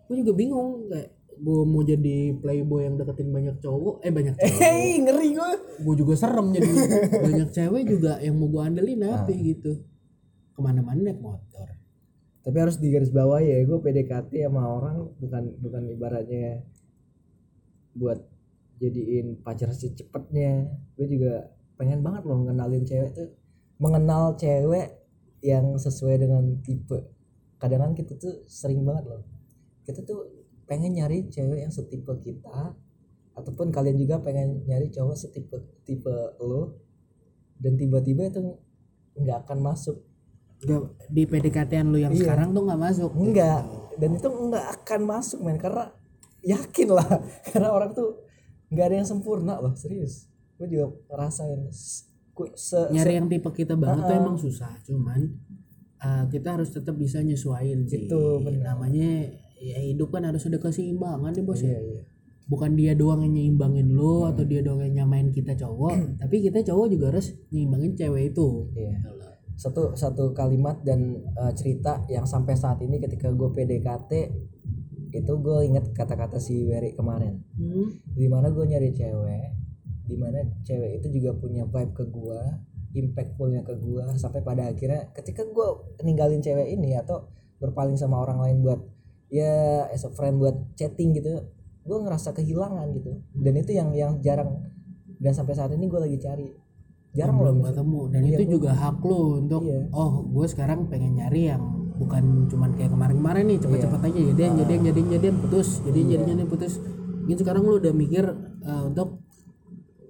Gue juga bingung kayak gue mau jadi playboy yang deketin banyak cowok eh banyak cewek. Hei ngeri gue gue juga serem jadi banyak cewek juga yang mau gue andelin apa gitu. Ke mana-mana naik motor. Tapi harus digaris bawah ya gue PDKT sama orang bukan bukan ibaratnya buat jadiin pacar secepatnya. Gue juga pengen banget loh ngenalin cewek tuh. Mengenal cewek yang sesuai dengan tipe. Kadang kan kita tuh sering banget loh. Kita tuh pengen nyari cewek yang setipe kita ataupun kalian juga pengen nyari cowok setipe tipe lo dan tiba-tiba itu nggak akan masuk. Nggak, di PDKT-an lu yang Iya. sekarang tuh nggak masuk. Enggak dan itu enggak akan masuk men karena yakin lah. Karena orang tuh nggak ada yang sempurna loh serius gue juga ngerasain se, nyari yang tipe kita banget tuh Ah, ah. emang susah cuman uh, kita harus tetap bisa nyesuaiin sih Itu, benar. namanya ya hidup kan harus ada keseimbangan nih bos iya ya iya bukan dia doang yang nyimbangin lo Hmm. atau dia doang yang nyamain kita cowok tapi kita cowok juga harus nyimbangin cewek itu iya Gitu loh. satu satu kalimat dan uh, cerita yang sampai saat ini ketika gue PDKT itu gue inget kata-kata si Wery kemarin Hmm. di mana gue nyari cewek di mana cewek itu juga punya vibe ke gue impactfulnya ke gue sampai pada akhirnya ketika gue ninggalin cewek ini atau berpaling sama orang lain buat ya as a friend buat chatting gitu gue ngerasa kehilangan gitu dan itu yang yang jarang dan sampai saat ini gue lagi cari jarang loh belum ketemu dan Iya, itu belum. juga hak lo untuk Iya. oh gue sekarang pengen nyari yang bukan cuman kayak kemarin-kemarin nih cepet-cepet aja jadian jadian jadian jadian putus jadian Iya. jadian jadian putus. Gitu sekarang lu udah mikir uh, untuk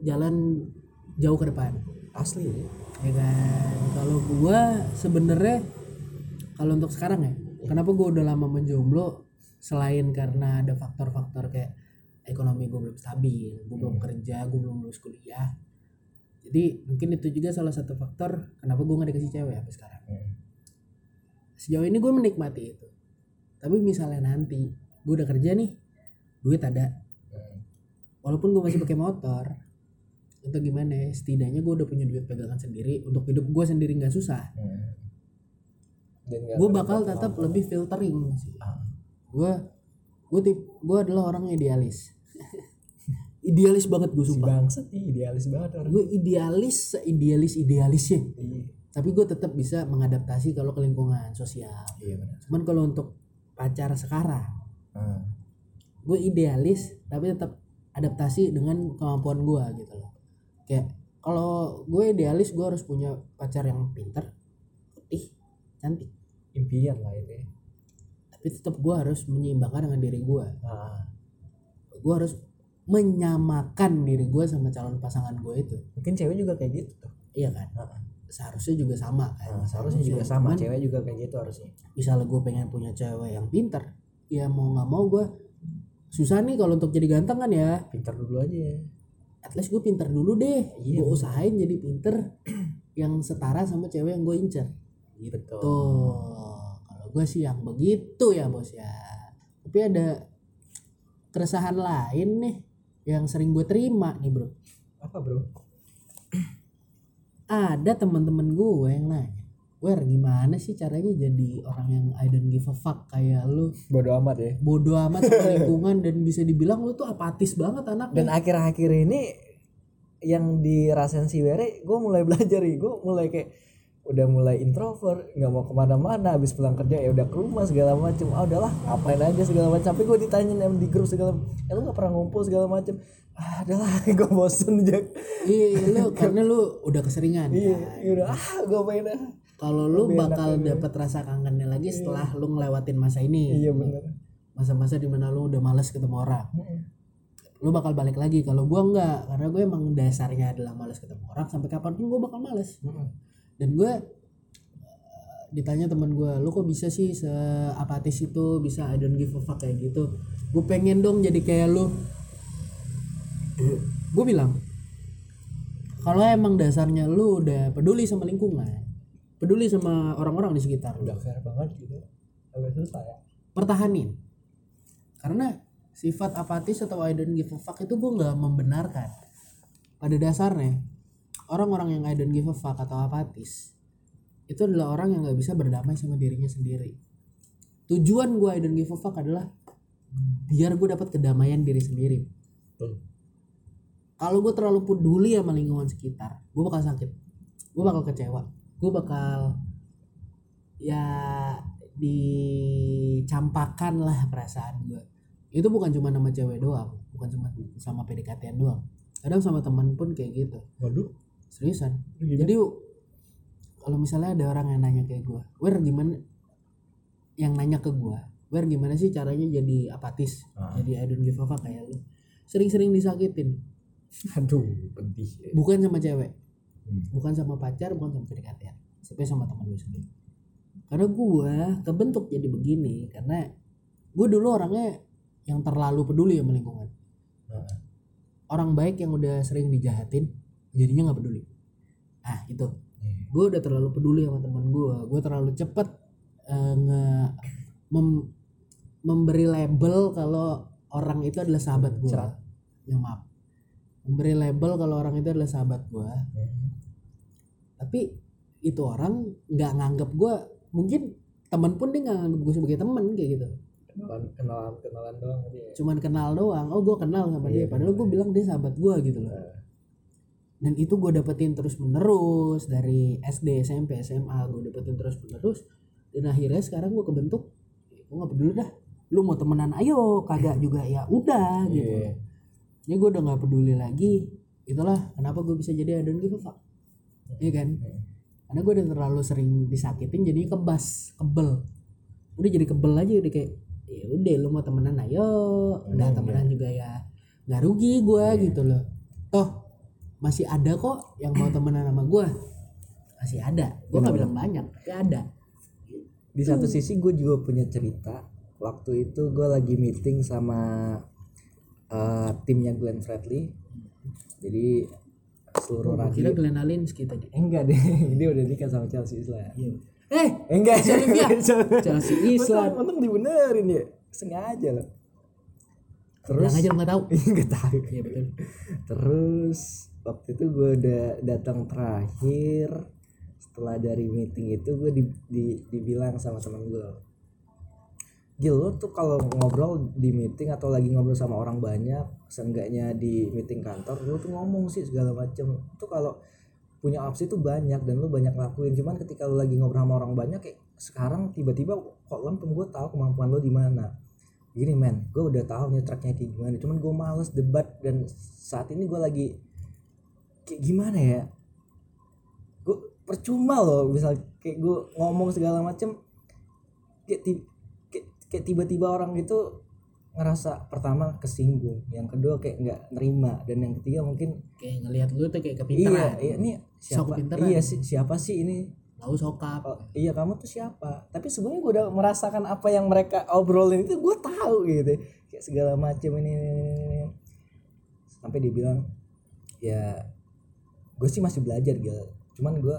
jalan jauh ke depan. Asli ya. ya kan? Kalau gua sebenarnya kalau untuk sekarang ya kenapa gua udah lama menjomblo? Selain karena ada faktor-faktor kayak ekonomi gue belum stabil gue belum kerja gue belum lulus kuliah. Jadi mungkin itu juga salah satu faktor kenapa gue gak dikasih cewek sampai sekarang. Hmm. Sejauh ini gue menikmati itu. Tapi misalnya nanti gue udah kerja nih duit ada. Walaupun gue masih pakai motor untuk gimana ya setidaknya gue udah punya duit pegangan sendiri. Untuk hidup gue sendiri nggak susah. Gue bakal tetap lebih filtering sih. Ah. gue gue tip gue adalah orang idealis. Idealis banget gue si sumpah. bangsat nih idealis banget orang. Gue idealis seidealis idealisnya iya tapi gue tetap bisa mengadaptasi kalau ke lingkungan sosial iya benar cuman kalau untuk pacar sekarang Ah. gue idealis tapi tetap adaptasi dengan kemampuan gue gitu loh kayak kalau gue idealis gue harus punya pacar yang pintar putih cantik impian lah itu ya. tapi tetap gue harus menyeimbangkan dengan diri gue Ah. gue harus menyamakan diri gue sama calon pasangan gue itu mungkin cewek juga kayak gitu tuh iya kan Ah. Seharusnya juga sama kan Nah, seharusnya juga sama Cuman, cewek juga kayak gitu harusnya. misalnya gue pengen punya cewek yang pintar ya mau nggak mau gue susah nih kalau untuk jadi ganteng kan ya. Pintar dulu aja ya. At least gue pintar dulu deh Iya, gue usahain jadi pinter yang setara sama cewek yang gue incer. Gitu. Tuh kalau gue sih yang begitu ya bos ya. Tapi ada keresahan lain nih yang sering gue terima nih bro. Apa bro ada teman-teman gue yang nanya Wer gimana sih caranya jadi orang yang I don't give a fuck kayak lu? Bodo amat ya. Bodoh amat sama lingkungan dan bisa dibilang lu tuh apatis banget dan anaknya akhir-akhir ini yang dirasain si Were gue mulai belajar nih. Gue mulai kayak udah mulai introvert nggak mau ke mana-mana habis pulang kerja ya udah ke rumah segala macem. Ah udahlah ngapain aja segala macam tapi gue ditanyain em di grup segala ya lu nggak pernah ngumpul segala macem? Ah adalah gue bosen aja iya lu karena lu udah keseringan. Iya ya udah ah gue main ah kalau lu bakal dapat rasa kangennya lagi setelah lu ngelewatin masa ini. Iya bener. Masa-masa di mana lu udah males ketemu orang. Lu bakal balik lagi. Kalau gua enggak karena gue emang dasarnya adalah males ketemu orang sampai kapan pun gua bakal males dan gue eh, ditanya temen gue lu kok bisa sih seapatis itu bisa I don't give a fuck kayak gitu? Gue pengen dong jadi kayak lu. Gue bilang kalau emang dasarnya lu udah peduli sama lingkungan peduli sama orang-orang di sekitar udah fair banget gitu. Agak susah ya. pertahanin. Karena sifat apatis atau I don't give a fuck itu gue nggak membenarkan. Pada dasarnya orang-orang yang I don't give a fuck atau apatis itu adalah orang yang nggak bisa berdamai sama dirinya sendiri. Tujuan gue I don't give a fuck adalah biar gue dapat kedamaian diri sendiri. Kalau gue terlalu peduli sama lingkungan sekitar gue bakal sakit. Gue bakal kecewa. Gue bakal ya dicampakkan lah perasaan gue itu bukan cuma nama cewek doang bukan cuma sama PDKT doang. Kadang sama teman pun kayak gitu. Waduh seriusan? Gimana? jadi kalau misalnya ada orang yang nanya kayak gue Wer gimana? Yang nanya ke gue Wer gimana sih caranya jadi apatis? Ah. jadi I don't give a fuck kayak lu. Sering-sering disakitin. Aduh pedih. Bukan sama cewek. Hmm. bukan sama pacar bukan sama PDKT tapi sama teman gue sendiri. Karena gue kebentuk jadi begini karena gue dulu orangnya yang terlalu peduli sama lingkungan. Nah, orang baik yang udah sering dijahatin jadinya nggak peduli. Ah itu iya. gue udah terlalu peduli sama teman gue gue terlalu cepet eh, nge mem- memberi label kalau orang itu adalah sahabat gue ya maaf. Memberi label kalau orang itu adalah sahabat gue tapi itu orang nggak nganggap gue mungkin teman pun dia nggak nganggap gue sebagai teman kayak gitu. Kenalan kenalan kenalan doang tadi ya. Cuman kenal doang. Oh gue kenal sama dia. Iya, padahal gue bilang dia sahabat gue gitu loh dan itu gue dapetin terus menerus dari SD SMP SMA gue dapetin terus menerus dan akhirnya sekarang gue kebentuk gue nggak peduli dah lu mau temenan ayo. Kagak juga ya udah gitu. Iya. ini gue udah nggak peduli lagi. Itulah kenapa gue bisa jadi I don't give a fuck. Iya kan? Karena gue udah terlalu sering disakitin jadinya kebas kebel. Udah jadi kebel aja udah kayak ya udah lu mau temenan ayo. Udah Iya, temenan juga ya nggak rugi gue gitu loh masih ada kok yang mau temenan sama gue masih ada. Gue nggak bilang banyak tapi ada. Di satu sisi gue juga punya cerita. Waktu itu gue lagi meeting sama eh, timnya Glenn Fredly. Jadi seluruh Gua kira radio Glenn Alinsky tadi Eh, enggak deh dia udah nikah sama Chelsea Islan. Eh Eh, enggak. Olivia. Chelsea Islan. untung, dibenerin ya. Sengaja loh. Terus Bilang aja nggak tahu. Nggak tahu. Iya betul. Terus waktu itu gue udah datang terakhir setelah dari meeting itu gue di, di- dibilang sama teman gue Gil lo tuh kalau ngobrol di meeting atau lagi ngobrol sama orang banyak seenggaknya di meeting kantor lo tuh ngomong sih segala macem. Itu kalau punya opsi tuh banyak dan lu banyak lakuin. Cuman ketika lu lagi ngobrol sama orang banyak kayak sekarang tiba-tiba kok lempem gue tahu kemampuan lo di mana. Gini men gue udah tahu nih tracknya kayak gimana cuman gue males debat dan saat ini gue lagi kayak gimana ya? Gue percuma loh misal kayak gue ngomong segala macem kayak, ti- kayak, tiba-tiba orang itu ngerasa pertama kesinggung yang kedua kayak nggak nerima dan yang ketiga mungkin kayak ngelihat lu tuh kayak iya kepintaran iya ini siapa? Iya si- siapa sih ini? Tahu sokap. Oh, iya kamu tuh siapa? Tapi sebenarnya gue udah merasakan apa yang mereka obrolin itu gue tahu gitu. Kayak segala macam ini, ini, ini, ini. sampai dia bilang ya gue sih masih belajar gitu cuman gue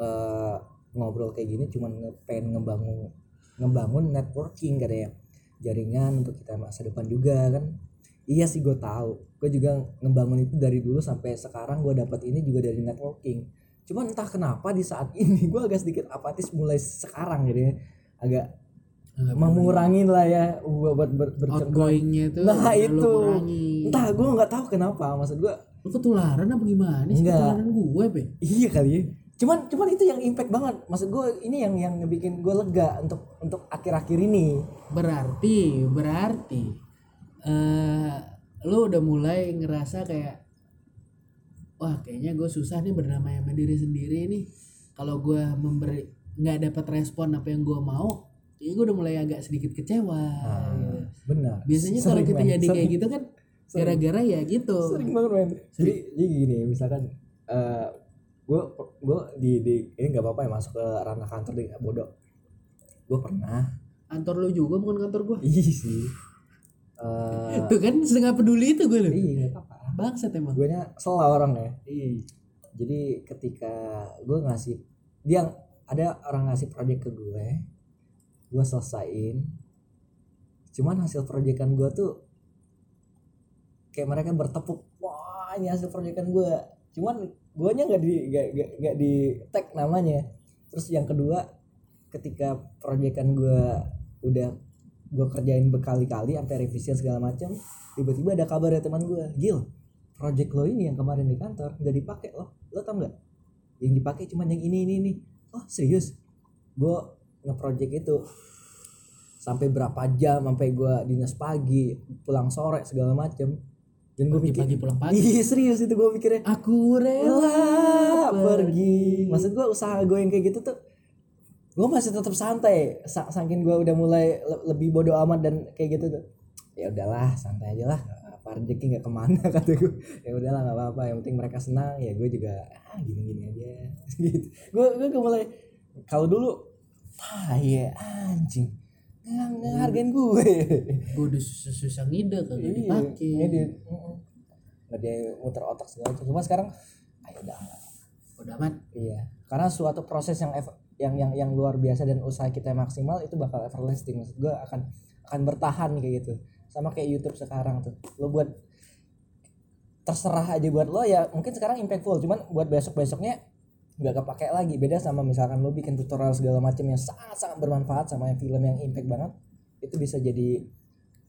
eh, ngobrol kayak gini cuman nge- pengen ngebangun ngebangun networking katanya jaringan untuk kita masa depan juga kan? Iya sih gue tahu. Gue juga ngebangun itu dari dulu sampai sekarang gue dapat ini juga dari networking. Cuman entah kenapa di saat ini gue agak sedikit apatis mulai sekarang gitu ya. Agak Agak mengurangin lah ya buat ber, ber, bercengkrama. outgoingnya tuh Nah, itu. entah gue nggak tahu kenapa maksud gue lu ketularan apa gimana sih? Ketularan gue pe. Iya kali ya. Cuman cuman itu yang impact banget. Maksud gue ini yang yang bikin gue lega untuk untuk akhir-akhir ini. Berarti berarti eh lu udah mulai ngerasa kayak wah kayaknya gue susah nih berdamai sama diri sendiri nih. Kalau gue memberi nggak dapat respon apa yang gue mau ya gue udah mulai agak sedikit kecewa gitu. benar. Biasanya kalau kita men. jadi kayak Sering. gitu kan gara-gara ya gitu. Sering banget men. Jadi, jadi gini misalkan eh gue gue di, di ini nggak apa-apa ya masuk ke ranah kantor di bodoh. Gue pernah. Kantor lu juga bukan kantor gue iya sih. Eh tuh kan setengah peduli itu gue loh iya apa-apa. Bangsat emang. Gue nya salah orang ya. Iya. Jadi ketika gue ngasih dia ada orang ngasih proyek ke gue gue selesain. Cuman hasil proyekan gue tuh kayak mereka bertepuk wah ini hasil proyekan gue cuman gue nya nggak di nggak di tag namanya. Terus yang kedua ketika proyekan gue udah gue kerjain berkali-kali sampai revisi segala macam tiba-tiba ada kabar dari teman gue Gil project lo ini yang kemarin di kantor nggak dipakai loh. Lo tau nggak? Yang dipakai cuman yang ini ini ini. Oh serius? Gue nge-project itu. Sampai berapa jam sampai gue dinas pagi pulang sore segala macem. Dan gue mikir pagi pulang pagi? Ih serius itu gue mikirnya. Aku rela Rela pergi. maksud gue usaha gue yang kayak gitu tuh gue masih tetap santai. Sa- saking gue udah mulai le- lebih bodoh amat dan kayak gitu tuh. Ya udahlah santai aja lah. Apa rezeki nggak ke mana kata gue ya udahlah nggak apa-apa. Yang penting mereka senang ya gue juga ah gini-gini aja. Gitu. Gue gue mulai kalau dulu ya anjing nggak nggak hargain gue gue udah susah-susah ngide kagak Iya, dipakai ngedit. Mm-mm. nggak dia muter otak segala macam cuma sekarang ayo udah udah amat Iya, karena suatu proses yang yang yang yang luar biasa dan usaha kita maksimal itu bakal everlasting maksud gue akan akan bertahan kayak gitu. Sama kayak YouTube sekarang tuh. Lo buat terserah aja buat lo ya mungkin sekarang impactful cuman buat besok-besoknya nggak kepake lagi. Beda sama misalkan lo bikin tutorial segala macam yang sangat-sangat bermanfaat sama yang film yang impact banget itu bisa jadi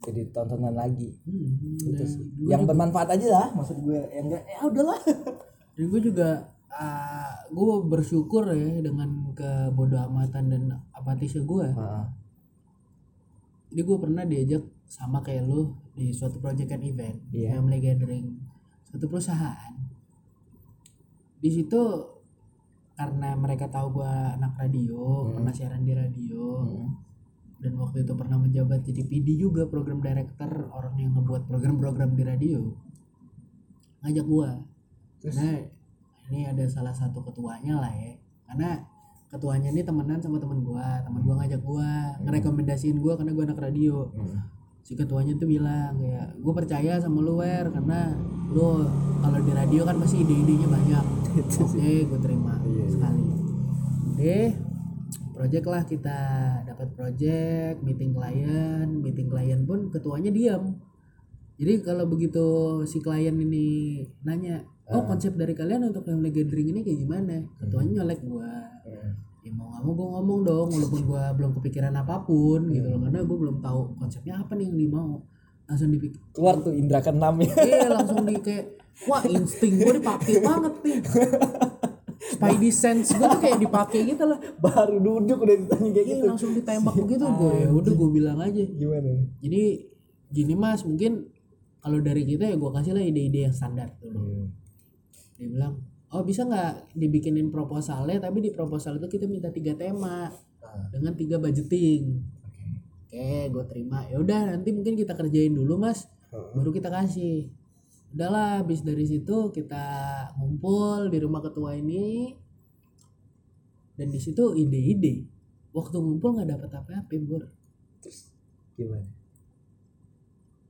jadi tontonan lagi. Hmm, gitu nah, sih. yang juga- bermanfaat aja lah maksud gue. Yang enggak ya udahlah. Dan gue juga gue bersyukur ya dengan kebodoh amatan dan apatisnya gue jadi gue pernah diajak sama kayak lu di suatu project and event Iya. family gathering suatu perusahaan. Di situ karena mereka tahu gue anak radio Hmm. pernah siaran di radio. Hmm. dan waktu itu pernah menjabat jadi PD juga program director orang yang ngebuat program-program di radio. Ngajak Terus? karena ini ada salah satu ketuanya lah ya. Karena ketuanya ini temenan sama temen gua. Temen gua ngajak gua ngerekomendasiin gua karena gua anak radio. Si ketuanya tuh bilang kayak gue percaya sama lu wer karena lu kalau di radio kan pasti ide-idenya banyak oke gue terima Iya, iya. sekali. Deh project lah kita dapat project meeting klien meeting klien pun ketuanya diam. Jadi kalau begitu si klien ini nanya oh konsep dari kalian untuk family gathering ini kayak gimana? Ketuanya nyolek gua. Ya mau nggak mau gue ngomong dong walaupun gue belum kepikiran apa pun gitu loh karena gue belum tahu konsepnya apa nih yang dia mau. Langsung dipikir keluar tuh indra keenam ya. Iya langsung di kayak wah insting gue dipakai banget nih Spidey sense gue tuh kayak dipakai gitu lah baru duduk udah ditanya kayak iya gitu. langsung ditembak begitu gue ya udah gue bilang aja. Gimana? Jadi gini mas mungkin kalau dari kita ya gue kasih lah ide-ide yang standar dulu Hmm. dia bilang oh bisa nggak dibikinin proposalnya? Tapi di proposal itu kita minta tiga tema Ah, dengan tiga budgeting. Oke. oke gue terima. Ya udah nanti mungkin kita kerjain dulu mas. Baru kita kasih udahlah habis dari situ kita ngumpul di rumah ketua ini. Dan di situ ide-ide. Waktu ngumpul nggak dapat apa-apa bur. Terus gimana?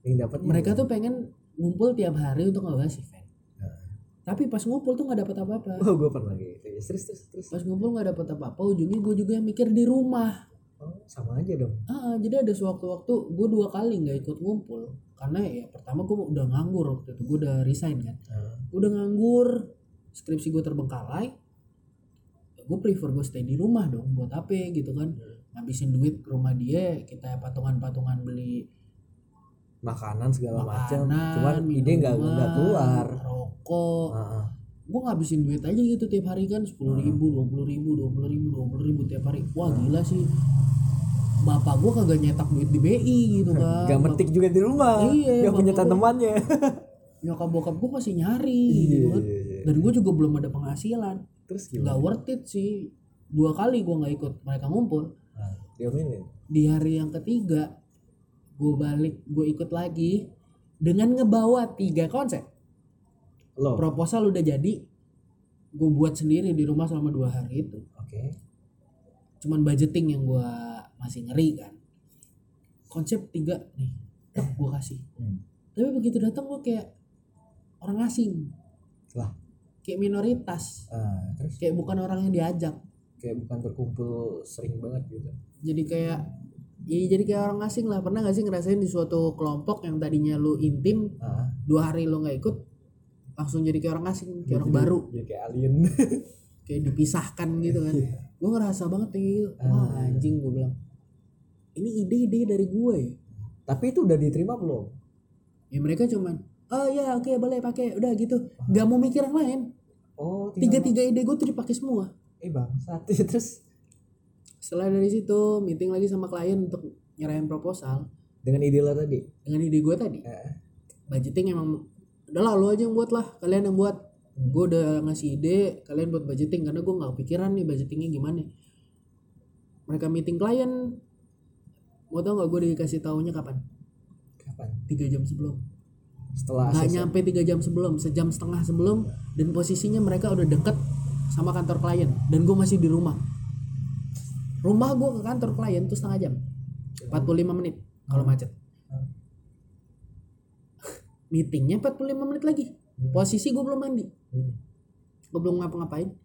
Yang dapat mereka tuh pengen ngumpul tiap hari untuk ngebahas event. Nah. tapi pas ngumpul tuh nggak dapat apa-apa. Oh gue pernah gitu ya. Terus terus terus. Pas ngumpul nggak dapat apa-apa ujungnya gue juga yang mikir di rumah oh sama aja dong. Ah jadi ada sewaktu-waktu gue dua kali nggak ikut ngumpul. Karena ya pertama gue udah nganggur waktu itu gue udah resign kan. Ah, udah nganggur skripsi gue terbengkalai gue prefer gue stay di rumah dong buat apa gitu kan. Ngabisin duit ke rumah dia kita patungan-patungan beli makanan segala macam cuman ide nggak nggak keluar. rokok. Ah, ah. gue ngabisin duit aja gitu tiap hari kan sepuluh ribu dua puluh ribu dua puluh ribu dua puluh ribu tiap hari. Wah gila sih bapak gue kagak nyetak duit di BI gitu kan Gak metik juga di rumah. Iya, Gak punya gua- tanamannya. nyokap bokap gue masih nyari gitu kan Iya, iya. dan gue juga belum ada penghasilan Terus gimana? worth it sih dua kali gue nggak ikut mereka ngumpul Nah, diomelin. di hari yang ketiga gue balik gue ikut lagi dengan ngebawa tiga konsep Lo. proposal udah jadi gue buat sendiri di rumah selama dua hari itu Oke. cuman budgeting yang gue masih ngeri kan. Konsep tiga nih gue kasih. Hmm. tapi begitu datang gue kayak orang asing. Lah. kayak minoritas. Ah, terus? Kayak bukan orang yang diajak. Kayak bukan berkumpul sering banget gitu. jadi kayak ya jadi kayak orang asing lah. Pernah gak sih ngerasain di suatu kelompok yang tadinya lu intim Ah, dua hari lu nggak ikut langsung jadi kayak orang asing kayak orang jadi- baru. Jadi kayak alien. kayak dipisahkan gitu kan. Gue ngerasa banget kayak gitu. Wah Ah. anjing gue bilang ini ide-ide dari gue. Tapi itu udah diterima belum? ya mereka cuman oh ya oke boleh pakai. Udah gitu. Nggak mau mikir yang lain. Oh, tiga tiga ide gue tuh dipakai semua. Eh bang, satu terus? Setelah dari situ meeting lagi sama klien untuk nyerahin proposal. Dengan ide lo tadi. dengan ide gue tadi. Eh, budgeting emang udah lah lu aja yang buat lah. Kalian yang buat. Gue udah ngasih ide kalian buat budgeting. Karena gue nggak kepikiran nih budgetingnya gimana. Mereka meeting klien mau tau nggak gue dikasih taunya kapan kapan? tiga jam sebelum Setelah nggak ACC. nyampe tiga jam sebelum sejam setengah sebelum dan posisinya mereka udah deket sama kantor klien dan gue masih di rumah rumah gue ke kantor klien tuh setengah jam 45 menit kalau macet Hmm. meetingnya 45 menit lagi Hmm. posisi gue belum mandi Hmm. gue belum ngapa-ngapain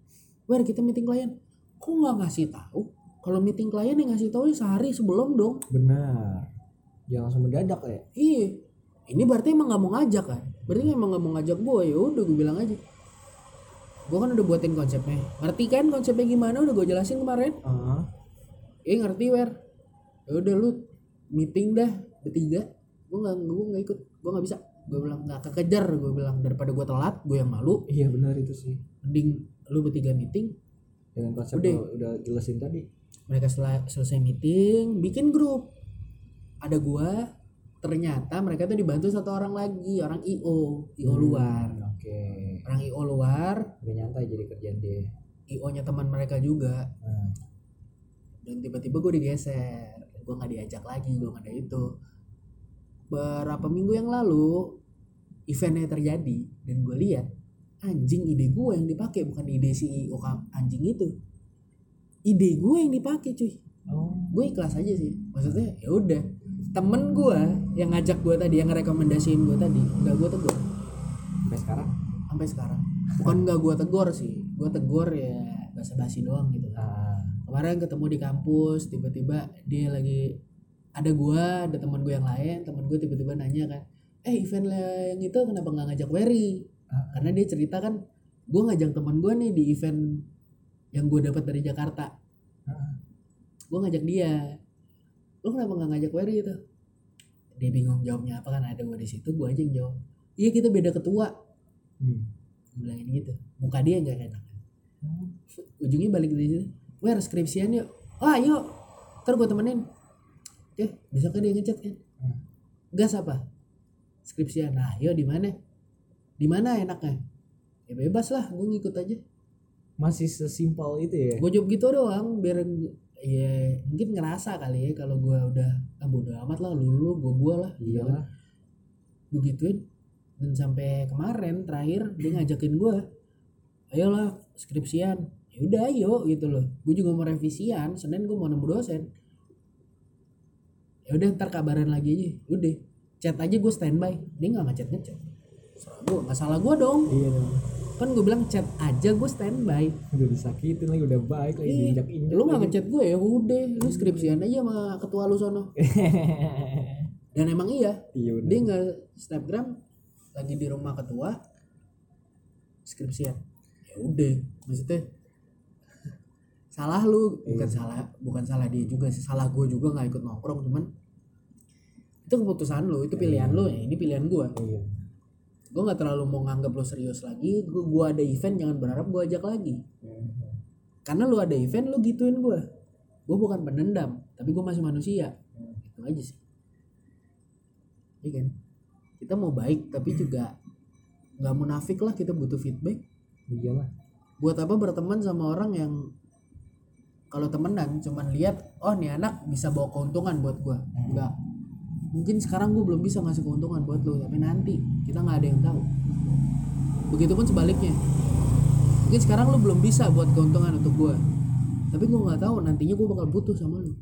Wer kita meeting klien kok nggak ngasih tahu kalau meeting klien yang ngasih tahu sehari sebelum dong. Benar. Jangan langsung mendadak ya. iya. Ini berarti emang nggak mau ngajak kan? Berarti emang nggak mau ngajak gue ya udah gue bilang aja. Gue kan udah buatin konsepnya. Ngerti kan konsepnya gimana? Udah gue jelasin kemarin. Ah, eh ngerti wer. Ya udah lu meeting dah bertiga. Gue nggak gue nggak ikut. Gue nggak bisa. Gue bilang nggak kekejar gue bilang. Daripada gue telat gue yang malu. Iya benar itu sih. mending lu bertiga meeting. Dengan konsep Udah. udah jelasin tadi. Mereka setelah selesai meeting bikin grup. Ada gua ternyata mereka tuh dibantu satu orang lagi orang io io luar Hmm, Oke. orang io luar. Udah nyantai jadi kerjaan dia. io nya teman mereka juga. Nah, dan tiba-tiba gue digeser. Gue nggak diajak lagi gue nggak ada itu. Berapa minggu yang lalu eventnya terjadi dan gue lihat anjing ide gue yang dipakai bukan ide CEO ka- anjing itu ide gue yang dipakai cuy. Oh, gue ikhlas aja sih. Maksudnya ya udah. Temen gue yang ngajak gue tadi yang rekomendasiin gue tadi nggak gue tegur. Sampai sekarang. sampai sekarang. Bukan nggak gue tegur sih. Gue tegur ya basa-basi doang gitu kan. Ah, kemarin ketemu di kampus tiba-tiba dia lagi ada gua ada teman gue yang lain teman gue tiba-tiba nanya kan eh event lah yang itu kenapa nggak ngajak Wery? Ah. karena dia cerita kan gue ngajak teman gue nih di event yang gue dapat dari Jakarta. Gue ngajak dia. Lo kenapa nggak ngajak Wery itu? Dia bingung jawabnya apa kan ada gue di situ gue aja yang jawab. Iya kita beda ketua. Hmm. gue bilangin gitu. Muka dia nggak enak. Hmm. ujungnya balik dari situ. Wer skripsian yuk. Ah yuk ntar gue temenin. Oke besoknya dia ngechat kan? Hmm. gas apa? Skripsian. Nah yuk di mana? Di mana enaknya? Ya bebas lah gue ngikut aja Masih sesimpel itu ya. gue jawab gitu doang biar ya mungkin ngerasa kali ya kalau gue udah ah bodo amat lah lu lu gue gue lah gitu kan. Iyalah. gue gituin dan sampai kemarin terakhir dia ngajakin gue ayolah skripsian ya udah ayo gitu loh gue juga mau revisian senin gue mau nemu dosen ya udah ntar kabaran lagi aja udah chat aja gue standby dia nggak ngechat ngechat salah gue nggak salah gue dong Iya dong. Kan gue bilang chat aja gue standby. Udah disakitin lagi udah baik lagi Ih, diinjak injak. lu nggak ngechat gue ya? Udah lu skripsian aja sama ketua lu sono. Dan emang iya. Iya dia nggak snapgram lagi di rumah ketua skripsian. Ya udah maksudnya salah lu. Bukan salah bukan salah dia juga sih. Salah gue juga nggak ikut nongkrong cuman itu keputusan lu itu pilihan lu ya ini pilihan gue Iya. Gue nggak terlalu mau nganggap lo serius lagi. Gue gua ada event jangan berharap gue ajak lagi. Karena lu ada event lu gituin gue gue bukan pendendam tapi gue masih manusia. Itu aja sih. Iya kan? Kita mau baik tapi juga nggak munafik lah kita butuh feedback. Iya lah. Buat apa berteman sama orang yang kalau temenan cuman lihat oh nih anak bisa bawa keuntungan buat gua. Enggak mungkin sekarang gue belum bisa ngasih keuntungan buat lo tapi nanti kita nggak ada yang tahu. Begitupun sebaliknya. Mungkin sekarang lo belum bisa buat keuntungan untuk gua tapi gue nggak tahu nantinya gue bakal butuh sama lo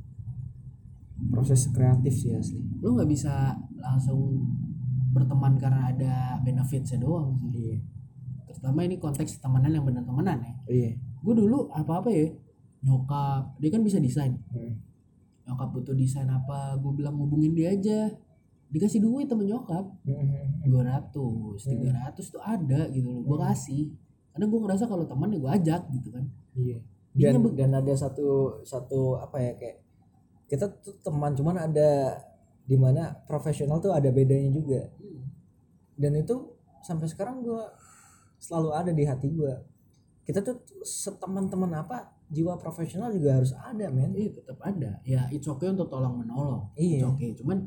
proses kreatif sih asli. Lo nggak bisa langsung berteman karena ada benefitnya doang sih. Iya. Terutama ini konteks temenan yang benar temenan ya. Iya. Gue dulu apa apa ya nyokap dia kan bisa desain. Hmm. Nyokap butuh desain apa gue bilang hubungin dia aja. Dikasih duit temen nyokap. Hmm. 200 300 tuh ada gitu loh gue kasih. Karena gue ngerasa kalau teman ya gue ajak gitu kan. Iya. Dan dan ada satu satu apa ya kayak kita tuh teman cuman ada di mana profesional tuh ada bedanya juga. Dan itu sampai sekarang gua selalu ada di hati gua. Kita tuh seteman-teman apa jiwa profesional juga harus ada men. Iya tetap ada. Ya it's okay untuk tolong menolong. Iya. it's okay. Cuman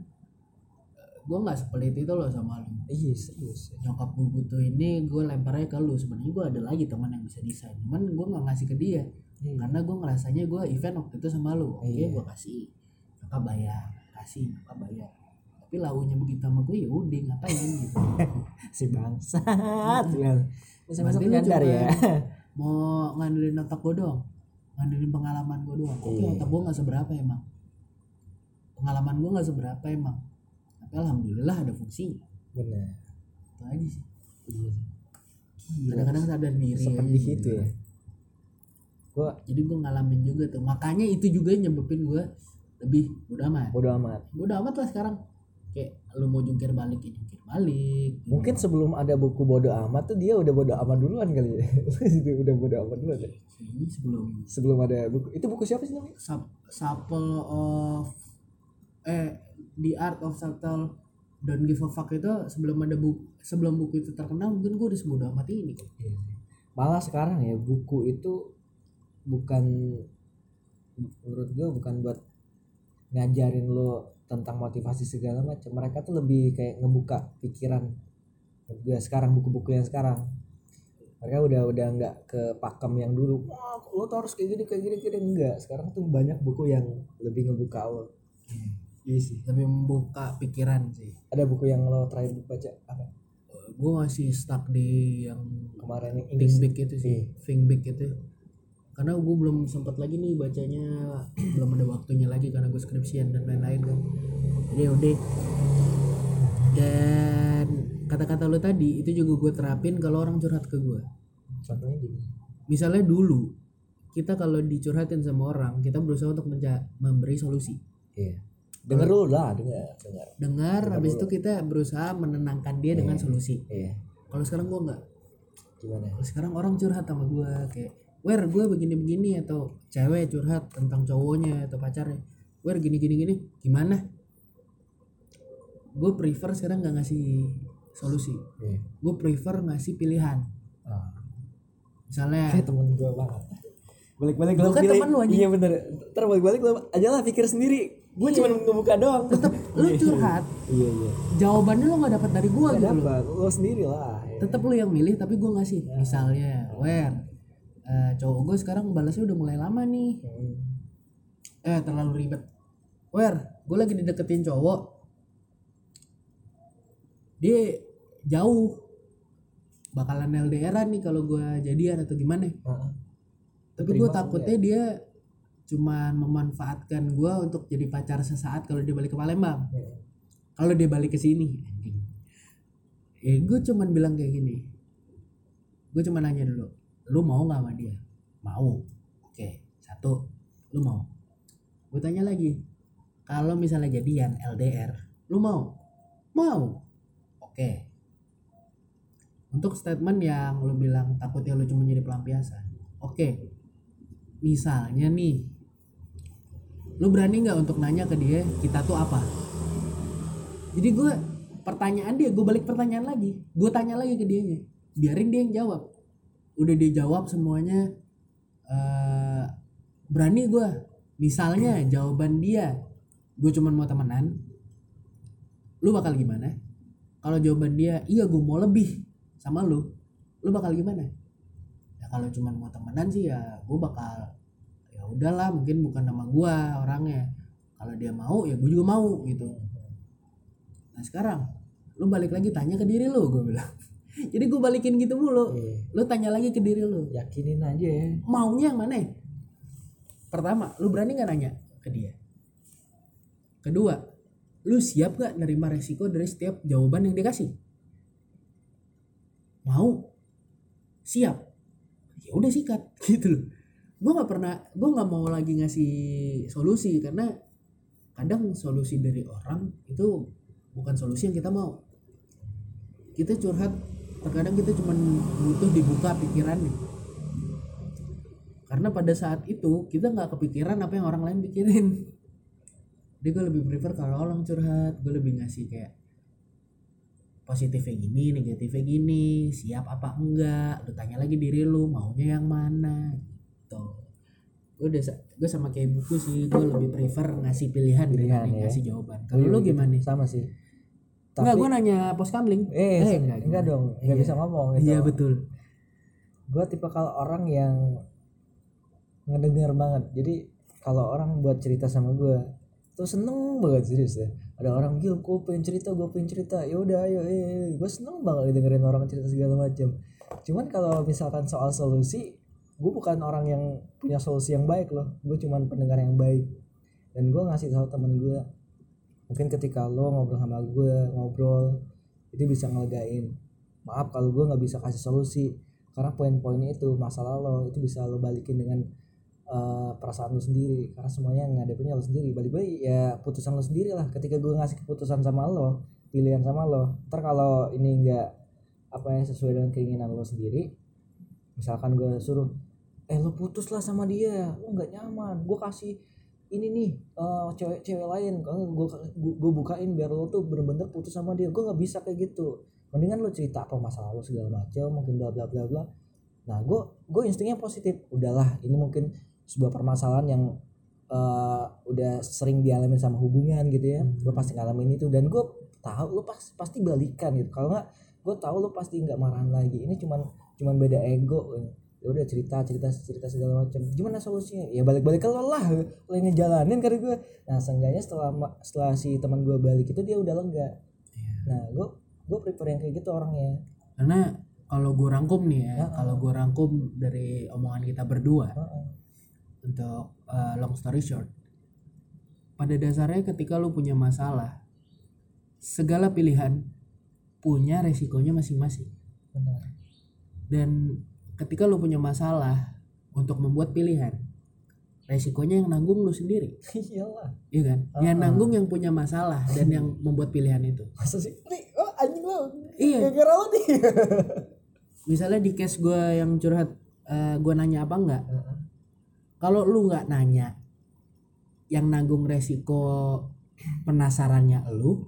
gue nggak sepelit itu loh sama lu. Iya serius nyokap gue butuh ini gue lemparnya ke lu. Sebenarnya gue ada lagi teman yang bisa desain. Cuman gue nggak ngasih ke dia. Iya. karena gue ngerasanya gue event waktu itu sama lu. Oke Iya. gue kasih. Nyokap bayar. Kasih nyokap bayar. Tapi launya begitu sama gue ya udah ngapain gitu. Si bangsat lu nyadar cuma ya? mau ngandelin otak gue doang ngandelin pengalaman gue doang. Oke Iya. otak gue nggak seberapa emang. Pengalaman gue nggak seberapa emang. Tapi alhamdulillah ada fungsinya benar itu aja sih. Iya sih. kadang-kadang sadar diri seperti aja itu gitu. ya. Gua jadi gue ngalamin juga tuh. Makanya itu juga nyebabin gue lebih udah amat. Bodo amat. Udah amat lah sekarang kayak lu mau jungkir balik ya jungkir balik gitu. Mungkin sebelum ada buku bodo amat tuh dia udah bodo amat duluan kali ya. Udah bodo amat duluan. ya. ini sebelum Sebelum ada buku. Itu buku siapa sih namanya? Sub, Supple of eh The Art of Subtle Don't Give a Fuck itu sebelum ada buku sebelum buku itu terkenal mungkin gue udah sebodo amat ini kan Malah sekarang ya buku itu bukan menurut gue bukan buat ngajarin lo tentang motivasi segala macam. Mereka tuh lebih kayak ngebuka pikiran. Gue sekarang buku-buku yang sekarang mereka udah udah nggak ke pakem yang dulu wah lo tuh harus kayak gini kayak gini kayak gini enggak sekarang tuh banyak buku yang lebih ngebuka lo iya sih lebih membuka pikiran sih ada buku yang lo terakhir baca apa gue masih stuck di yang kemarin yang Think Big itu sih Iya. Think Big itu karena gue belum sempat lagi nih bacanya belum ada waktunya lagi karena gue skripsian dan lain-lain kan jadi udah. Dan kata-kata lo tadi itu juga gue terapin kalau orang curhat ke gue contohnya gini. Misalnya dulu kita kalau dicurhatin sama orang kita berusaha untuk memberi solusi. Iya. Denger dulu lah denger denger dengar habis itu kita berusaha menenangkan dia dengan solusi. Iya. Kalau sekarang gue nggak. Gimana? Kalau sekarang orang curhat sama gue kayak wer gue begini-begini atau cewek curhat tentang cowoknya atau pacarnya. Wer gini-gini gini gimana? Gue prefer sekarang nggak ngasih solusi. Iya. Gue prefer ngasih pilihan. Ah. misalnya kayak temen gue banget. Balik-balik Gua lo kan temen lu, anjing. iya bener. Ntar balik-balik lo aja lah pikir sendiri. Gue cuma ngebuka doang. Tetep lu curhat iya iya. jawabannya lo nggak dapat dari gue Gak gitu. loh dapat lo sendiri lah ya. tetep lu yang milih tapi gue ngasih. Misalnya wer eh, cowok gue sekarang balasnya udah mulai lama nih. Hmm. eh terlalu ribet. Wer gue lagi dideketin cowok. Dia jauh. Bakalan LDR nih kalau gue jadian atau gimana. Heeh. tapi gue takutnya dia cuman memanfaatkan gue untuk jadi pacar sesaat kalau dia balik ke Palembang. Heeh. kalau dia balik ke sini eh gue cuman bilang kayak gini. Gue cuman nanya dulu lu mau nggak sama dia? Mau. Oke satu. Lu mau. Gue tanya lagi kalau misalnya jadian LDR lu mau? Mau. Oke. Untuk statement yang lu bilang takutnya lu cuma jadi pelampiasan. Oke. Misalnya nih lu berani nggak untuk nanya ke dia kita tuh apa? Jadi gue pertanyaan dia gue balik pertanyaan lagi. Gue tanya lagi ke dia biarin dia yang jawab udah dia jawab semuanya eh berani gue misalnya jawaban dia gue cuman mau temenan lu bakal gimana? Kalau jawaban dia iya gue mau lebih sama lu lu bakal gimana? Ya kalau cuman mau temenan sih ya gue bakal ya udahlah mungkin bukan nama gue orangnya. Kalau dia mau ya gue juga mau gitu. Nah sekarang lu balik lagi tanya ke diri lu gue bilang jadi gue balikin gitu mulu. Iya. lu tanya lagi ke diri lu. Yakinin aja ya. Maunya yang mana pertama lu berani nggak nanya? Ke dia. Kedua lu siap gak nerima resiko dari setiap jawaban yang dikasih? Mau? Siap? Ya udah sikat gitu loh. Gue nggak pernah gue nggak mau lagi ngasih solusi karena kadang solusi dari orang itu bukan solusi yang kita mau. Kita curhat terkadang kita cuma butuh dibuka pikirannya karena pada saat itu kita nggak kepikiran apa yang orang lain pikirin. Jadi gue lebih prefer kalau orang curhat gue lebih ngasih kayak positifnya gini negatifnya gini siap apa enggak lu tanya lagi diri lu maunya yang mana gitu. Gue udah gue sama kayak buku sih gue lebih prefer ngasih pilihan, Pilihan, dibanding ya. ngasih jawaban. Kalau lu gimana sama sih Enggak, gue nanya pos kamling. eh, Eh, enggak, enggak, dong nggak Iya. bisa ngomong gitu. Iya betul. gue tipe kalau orang yang ngedenger banget jadi kalau orang buat cerita sama gue tuh seneng banget serius ya ada orang gil gue pengen cerita gue pengen cerita ya udah ayo eh gue seneng banget dengerin orang cerita segala macam cuman kalau misalkan soal solusi gue bukan orang yang punya solusi yang baik loh gue cuman pendengar yang baik dan gue ngasih tahu temen gue mungkin ketika lo ngobrol sama gue ngobrol itu bisa ngelegain. Maaf kalau gue nggak bisa kasih solusi karena poin-poinnya itu masalah lo itu bisa lo balikin dengan eh, perasaan lo sendiri. Karena semuanya ngadepinnya lo sendiri. Balik-balik ya putusan lo sendiri lah ketika gue ngasih keputusan sama lo pilihan sama lo ntar kalau ini enggak apa yang sesuai dengan keinginan lo sendiri misalkan gue suruh eh lo putus lah sama dia lo nggak nyaman. Gue kasih ini nih eh, cewek-cewek lain. Gue gue bukain biar lo tuh bener-bener putus sama dia. Gue nggak bisa kayak gitu. Mendingan lo cerita apa masalah lo segala macam mungkin bla bla bla bla. Nah gue gue instingnya positif. Udahlah ini mungkin sebuah permasalahan yang eh, udah sering dialami sama hubungan gitu ya. Gue pasti ngalamin itu dan gue tahu lo pasti pasti balikan gitu. Kalau nggak gue tahu lo pasti nggak marahan lagi. Ini cuman cuman beda ego ya udah cerita cerita cerita segala macam. Gimana solusinya? Ya balik balik ke lo lah lo yang ngejalanin karena gue. Nah seenggaknya setelah setelah si teman gue balik itu dia udah lega. Nah gue gue prefer yang kayak gitu orangnya. Karena kalau gue rangkum nih ya, Heeh. kalau gue rangkum dari omongan kita berdua Heeh. untuk uh, long story short, pada dasarnya ketika lu punya masalah, segala pilihan punya resikonya masing-masing. benar. Dan ketika lu punya masalah untuk membuat pilihan, resikonya yang nanggung lu sendiri, iyalah iya kan? Yang Heeh. nanggung yang punya masalah dan yang membuat pilihan itu. masa sih nih oh anjing lo Iya. gara lo nih Misalnya di case gue yang curhat, gue nanya apa enggak? kalau lu nggak nanya yang nanggung resiko penasarannya lu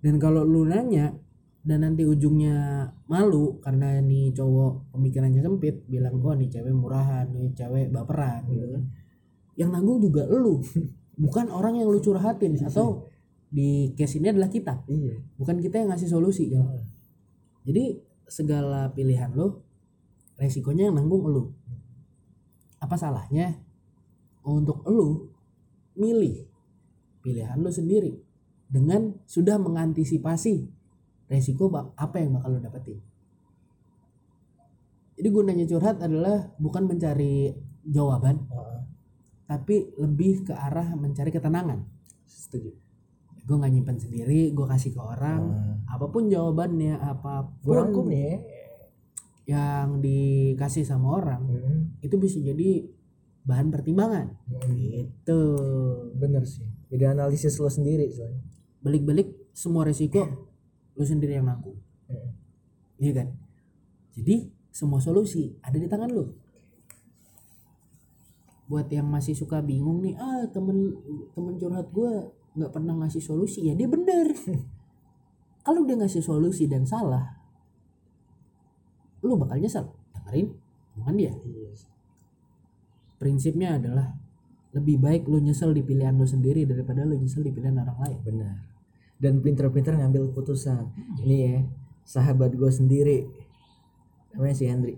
dan kalau lu nanya dan nanti ujungnya malu karena nih cowok pemikirannya sempit bilang oh nih cewek murahan nih cewek baperan gitu kan. Yang nanggung juga lu bukan orang yang lu curhatin. Atau di case ini adalah kita. Iya. Bukan kita yang ngasih solusi kan jadi segala pilihan lo resikonya yang nanggung lu. Apa salahnya untuk lu milih pilihan lu sendiri dengan sudah mengantisipasi resiko apa yang bakal lo dapetin. Jadi gunanya curhat adalah bukan mencari jawaban Heeh. tapi lebih ke arah mencari ketenangan. Setuju. Gue nggak nyimpen sendiri gue kasih ke orang. Apa pun jawabannya apa pun rangkum nih ya. yang dikasih sama orang Hmm. itu bisa jadi bahan pertimbangan. Gitu. Bener sih. Jadi analisis lo sendiri soalnya. Balik-balik semua resiko lu sendiri yang nanggung Heeh. iya kan? Jadi semua solusi ada di tangan lu. Buat yang masih suka bingung nih ah temen temen curhat gue nggak pernah ngasih solusi. Ya dia bener. Kalau dia ngasih solusi dan salah lu bakal nyesel. Dengerin omongan dia. Prinsipnya adalah lebih baik lu nyesel di pilihan lu sendiri daripada lu nyesel di pilihan orang lain. Benar dan pinter-pinter ngambil keputusan. Ini ya sahabat gue sendiri. Namanya si Hendri.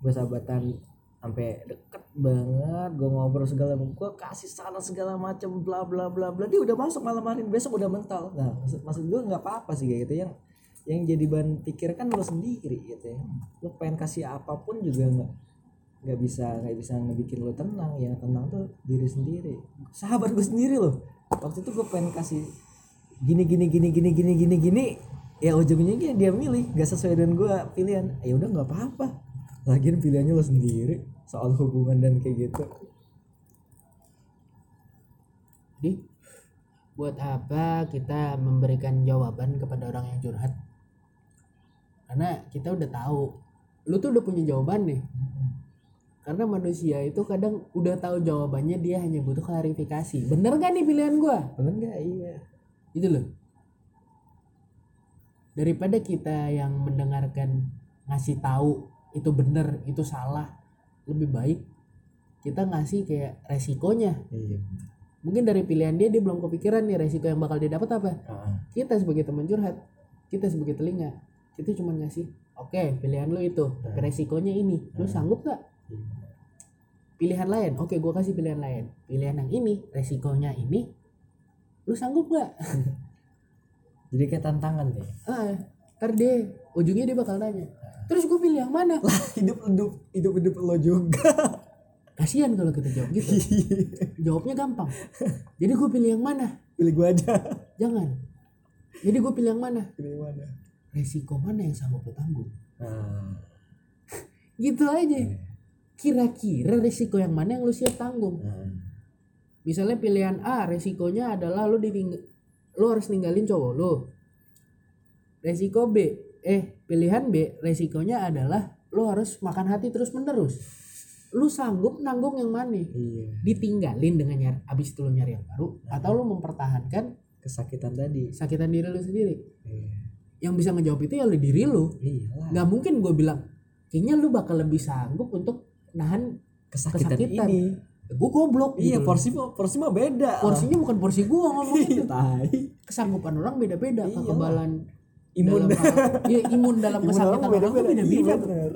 Gue sahabatan sampai deket banget gue ngobrol segala gue kasih saran segala macam bla bla bla bla. Dia udah masuk malam hari besok udah mental. Nah maksud, maksud gue nggak apa apa sih gitu. Yang yang jadi bahan pikir kan lo sendiri gitu ya. Lo pengen kasih apa pun juga nggak nggak bisa nggak bisa ngebikin lo tenang. Yang tenang tuh diri sendiri. Sahabat gue sendiri loh. Waktu itu gue pengen kasih gini gini gini gini gini gini gini ya ujungnya dia, dia milih gak sesuai dengan gue pilihan. Ya udah nggak apa-apa. Lagian pilihannya lo sendiri soal hubungan dan kayak gitu. Jadi buat apa kita memberikan jawaban kepada orang yang curhat? Karena kita udah tahu lu tuh udah punya jawaban nih. Karena manusia itu kadang udah tahu jawabannya dia hanya butuh klarifikasi. Bener gak nih pilihan gua? Bener nggak? Iya itu loh. Daripada kita yang mendengarkan ngasih tahu itu bener itu salah lebih baik kita ngasih kayak resikonya. Iya mungkin dari pilihan dia dia belum kepikiran nih resiko yang bakal dia dapat apa. Ah, kita sebagai teman curhat kita sebagai telinga kita cuma ngasih oke pilihan lu itu tapi resikonya ini. Lu sanggup gak iya. pilihan lain oke gua kasih pilihan lain. Pilihan yang ini resikonya ini lu sanggup gak jadi kayak tantangan deh. Ah ntar deh ujungnya dia bakal nanya. Terus gue pilih yang mana? Hidup hidup hidup hidup lo juga. Kasihan kalau kita jawab gitu. Jawabnya gampang. Jadi gue pilih yang mana? Pilih gue aja. Jangan. Jadi gue pilih yang mana? Pilih mana? Resiko mana yang sanggup lo tanggung? Ah, gitu aja. Kira-kira resiko yang mana yang lu siap tanggung? Ah. Misalnya pilihan A resikonya adalah lu diting lu harus ninggalin cowok lu. Resiko B eh pilihan B resikonya adalah lu harus makan hati terus menerus lu sanggup nanggung yang mana? Iya. Ditinggalin dengan nyari abis itu lu nyari yang baru atau lu mempertahankan kesakitan tadi. sakitan diri lu sendiri. Iya. Yang bisa ngejawab itu ya lu diri lu. Iyalah. Nggak mungkin gue bilang kayaknya lu bakal lebih sanggup untuk nahan kesakitan, kesakitan. ini gue goblok iya gitu porsi mah porsi mah beda porsinya bukan porsi gua ngomong iya itu tai kesanggupan orang beda-beda Iya. kekebalan imun dalam hal- iya, imun dalam Imun kesakitan orang orang tuh beda-beda. beda-beda Iya,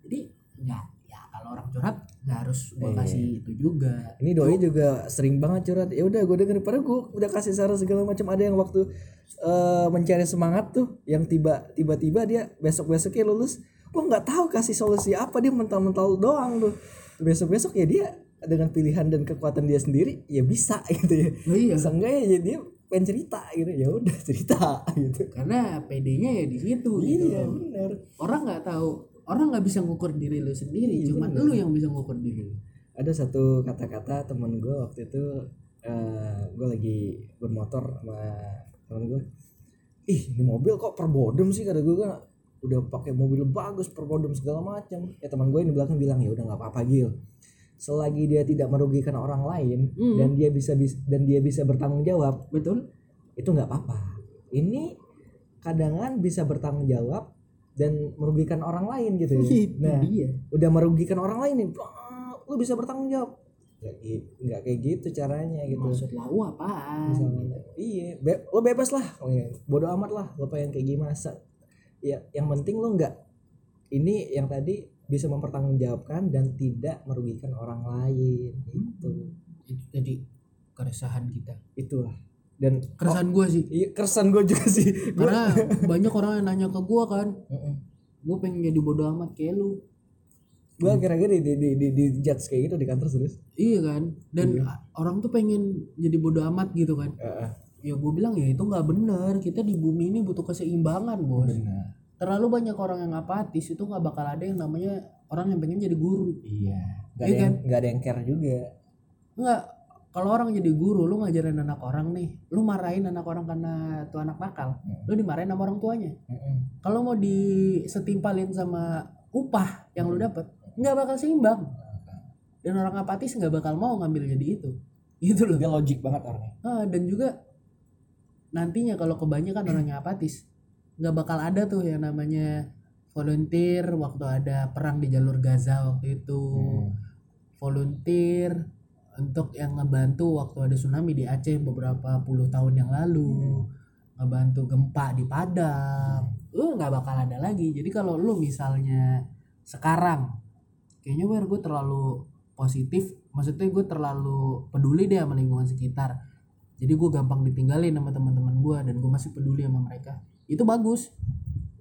jadi ya ya kalau orang curhat nggak harus gua Iya. kasih itu juga Ini doi juga sering banget curhat. Ya udah gue denger pada gue udah kasih saran segala macam. Ada yang waktu eh, mencari semangat tuh, yang tiba tiba-tiba dia besok besoknya lulus. Gue nggak tahu kasih solusi apa dia mental-mental doang tuh. Besok besok ya dia dengan pilihan dan kekuatan dia sendiri ya bisa gitu ya. Oh, iya Seenggaknya ya dia pengen cerita gitu ya udah cerita gitu. karena PD-nya ya di situ gitu Iya loh. benar. orang nggak tahu orang nggak bisa ngukur diri lu sendiri Iya, cuman bener. lu yang bisa ngukur diri ada satu kata-kata temen gue waktu itu eh gue lagi bermotor sama temen gue ih ini mobil kok perbodem sih kata gue udah pakai mobil bagus perbodem segala macam ya teman gue ini belakang bilang ya udah nggak apa-apa Gil selagi dia tidak merugikan orang lain Hmm. dan dia bisa bis- dan dia bisa bertanggung jawab betul? Itu nggak apa-apa. Ini kadangan bisa bertanggung jawab dan merugikan orang lain gitu. Ya nah dia. udah merugikan orang lain nih lu bisa bertanggung jawab. Nggak, kayak gitu caranya gitu. Maksud apaan? Misalnya, iya be- lo bebas lah oh iya, bodo amat lah lo pengen kayak gimana ya yang penting lo nggak ini yang tadi bisa mempertanggungjawabkan dan tidak merugikan orang lain itu itu jadi keresahan kita. Itulah. Dan keresahan gua sih. Iya keresan gue juga sih. Karena banyak orang yang nanya ke gua kan. Gue pengen jadi bodoh amat kayak lu. Gue kira-kira di, di, di, di, di judge kayak gitu di kantor serius. Iya kan? Dan a- orang tuh pengen jadi bodoh amat gitu kan. Heeh. ya gue bilang ya itu nggak bener. Kita di bumi ini butuh keseimbangan bos. Benar terlalu banyak orang yang apatis itu nggak bakal ada yang namanya orang yang pengen jadi guru. Iya. Nggak Iya ada yang nggak ada yang care juga. Nggak kalau orang jadi guru lu ngajarin anak orang nih lu marahin anak orang karena tuh anak nakal Hmm. lu dimarahin sama orang tuanya. Mm-mm. kalau mau disetimpalin sama upah yang lu dapat nggak bakal seimbang. Dan orang apatis nggak bakal mau ngambil jadi itu. Gitu loh. Dia logik banget orangnya. Ah, dan juga nantinya kalau kebanyakan orang yang apatis nggak bakal ada tuh yang namanya volunteer waktu ada perang di jalur Gaza waktu itu. Hmm. volunteer untuk yang ngebantu waktu ada tsunami di Aceh beberapa puluh tahun yang lalu. Ngebantu gempa di Padang. Lu nggak bakal ada lagi. Jadi kalau lu misalnya sekarang kayaknya wer gue terlalu positif. Maksudnya gue terlalu peduli deh sama lingkungan sekitar. Jadi gue gampang ditinggalin sama teman-teman gue dan gue masih peduli sama mereka itu bagus.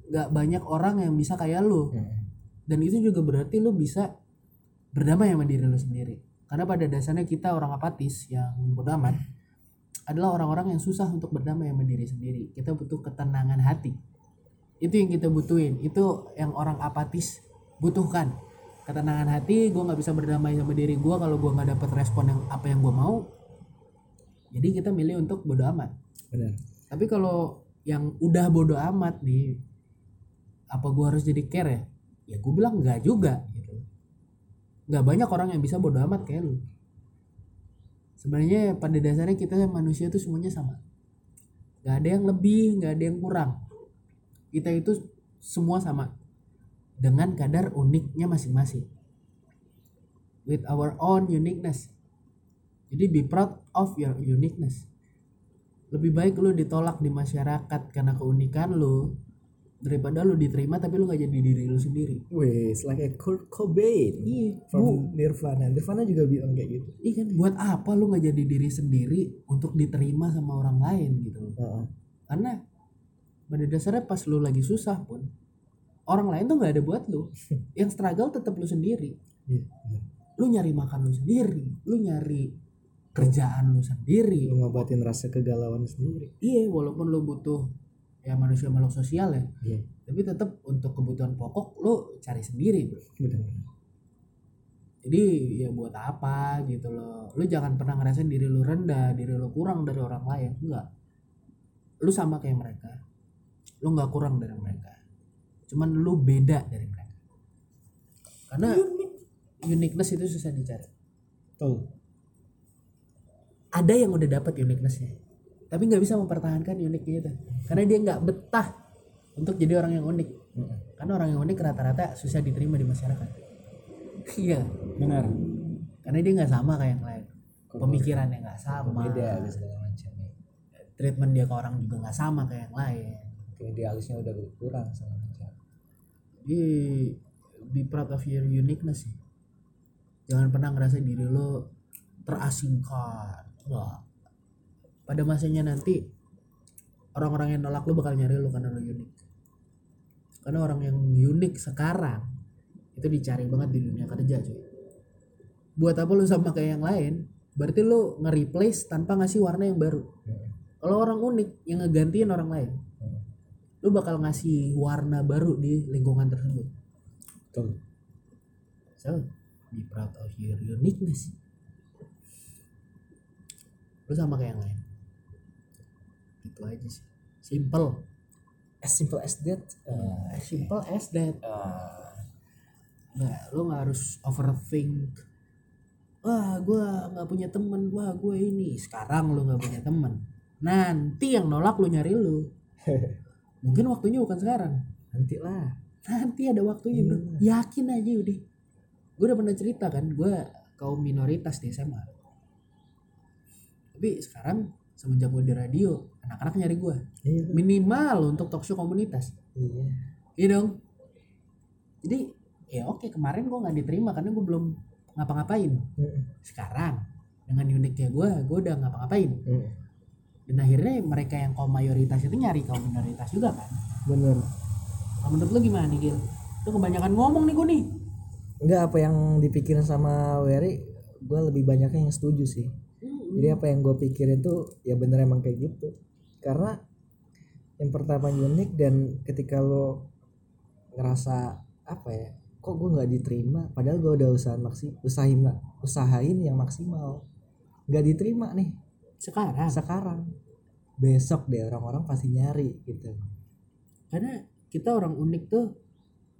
Nggak banyak orang yang bisa kayak lu. Hmm. dan itu juga berarti lu bisa berdamai sama diri lu sendiri. Karena pada dasarnya kita orang apatis yang bodoh amat adalah orang-orang yang susah untuk berdamai sama diri sendiri. Kita butuh ketenangan hati. Itu yang kita butuhin. Itu yang orang apatis butuhkan. Ketenangan hati gue nggak bisa berdamai sama diri gue kalau gue nggak dapet respon yang apa yang gue mau. Jadi kita milih untuk amat. Benar. Tapi kalau yang udah bodoh amat nih apa gua harus jadi care ya? Ya gue bilang enggak juga gitu. Nggak banyak orang yang bisa bodoh amat kayak lu. Sebenarnya pada dasarnya kita manusia itu semuanya sama. Nggak ada yang lebih nggak ada yang kurang. Kita itu semua sama dengan kadar uniknya masing-masing. With our own uniqueness. Jadi be proud of your uniqueness lebih baik lu ditolak di masyarakat karena keunikan lu daripada lu diterima tapi lu nggak jadi diri lu sendiri it's like a Kurt Cobain iya bu from Nirvana. Nirvana juga bilang kayak gitu. iya kan buat apa lu nggak jadi diri sendiri untuk diterima sama orang lain gitu loh Heeh. karena pada dasarnya pas lu lagi susah pun orang lain tuh nggak ada buat lu yang struggle tetap lu sendiri Iya. benar. lu nyari makan lu sendiri lu nyari kerjaan lu sendiri. Lu ngobatin rasa kegalauan sendiri. iya walaupun lu butuh ya manusia makhluk sosial ya. Iya. tapi tetap untuk kebutuhan pokok lu cari sendiri bro. Benar. jadi ya buat apa gitu loh. Lu jangan pernah ngerasain diri lu rendah diri lu kurang dari orang lain. Enggak. Lu sama kayak mereka. Lu nggak kurang dari mereka. Cuman lu beda dari mereka. Karena uniqueness itu susah dicari. Tuh. Ada yang udah dapat uniquenessnya. Tapi nggak bisa mempertahankan uniknya itu karena dia nggak betah untuk jadi orang yang unik. Karena orang yang unik rata-rata susah diterima di masyarakat. Iya. Benar. karena dia nggak sama kayak yang lain. Pemikirannya nggak sama. Beda segala macam. treatment dia ke orang juga nggak sama kayak yang lain. Mungkin idealisnya udah berkurang segala macam. jadi be proud of your uniqueness sih. Jangan pernah ngerasa diri lo terasingkan Wah. pada masanya nanti orang-orang yang nolak lo bakal nyari lo karena lo unik. Karena orang yang unik sekarang itu dicari banget di dunia kerja cuy. Buat apa lo sama kayak yang lain berarti lo nge-replace tanpa ngasih warna yang baru. Kalau orang unik yang ngegantiin orang lain lu bakal ngasih warna baru di lingkungan tersebut. Betul. so be proud of your uniqueness lu sama kayak yang lain? Itu aja sih. Simple. As simple as that. Uh, simple as that. uh, nggak lu nggak harus overthink. Wah gua nggak punya temen. Wah gue ini. Sekarang lu nggak punya temen. Nanti yang nolak lu nyari lu. Mungkin waktunya bukan sekarang. Nanti lah. nanti ada waktunya bro. Yakin aja udah gue udah pernah cerita kan gue kaum minoritas di SMA tapi sekarang semenjak gue di radio anak-anak nyari gue Iya. minimal untuk talk show komunitas Iya. iya dong jadi ya oke kemarin gue nggak diterima karena gue belum ngapa-ngapain sekarang dengan uniknya gue gue udah ngapa-ngapain Heeh. dan akhirnya mereka yang kaum mayoritas itu nyari kaum minoritas juga kan Bener. nah, menurut lu gimana nih Gil lu kebanyakan ngomong nih gue nih Enggak apa yang dipikirin sama Wery, gue lebih banyaknya yang setuju sih. Jadi apa yang gue pikirin tuh ya bener emang kayak gitu. Karena yang pertama unik dan ketika lo ngerasa apa ya, kok gue nggak diterima, padahal gue udah usaha maksi, usahain usahain yang maksimal, nggak diterima nih sekarang sekarang. Besok deh orang-orang pasti nyari gitu. karena kita orang unik tuh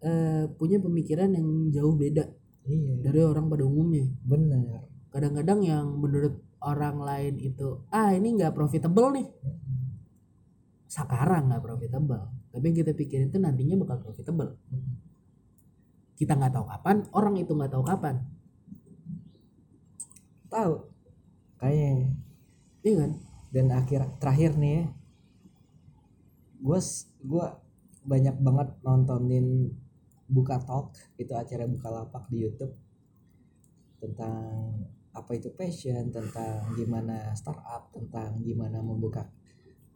eh, punya pemikiran yang jauh beda Iya, dari orang pada umumnya bener. kadang-kadang yang menurut orang lain itu ah ini nggak profitable nih. Sekarang nggak profitable tapi yang kita pikirin itu nantinya bakal profitable. Kita nggak tahu kapan orang itu nggak tahu kapan. Tahu kayaknya. Iya kan? Dan akhir terakhir nih ya. Gue gue banyak banget nontonin buka talk itu acara buka lapak di YouTube. Tentang apa itu passion tentang gimana startup tentang gimana membuka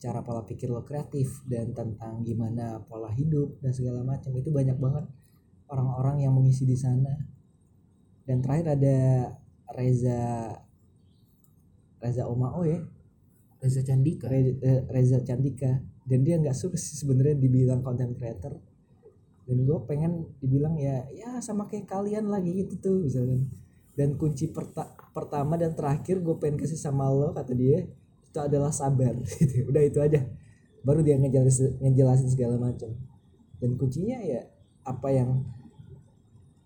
cara pola pikir lo kreatif dan tentang gimana pola hidup dan segala macam. Itu banyak banget orang-orang yang mengisi di sana. Dan terakhir ada Reza Reza Omao ya? Reza Candika. Eh, Reza Candika. Dan dia nggak suka sih sebenarnya dibilang content creator. Dan gue pengen dibilang ya ya sama kayak kalian lagi gitu tuh misalkan dan kunci perta- pertama dan terakhir gue pengen kasih sama lo kata dia itu adalah sabar. Gitu udah itu aja. Baru dia ngejelasin, ngejelasin segala macam. Dan kuncinya ya apa yang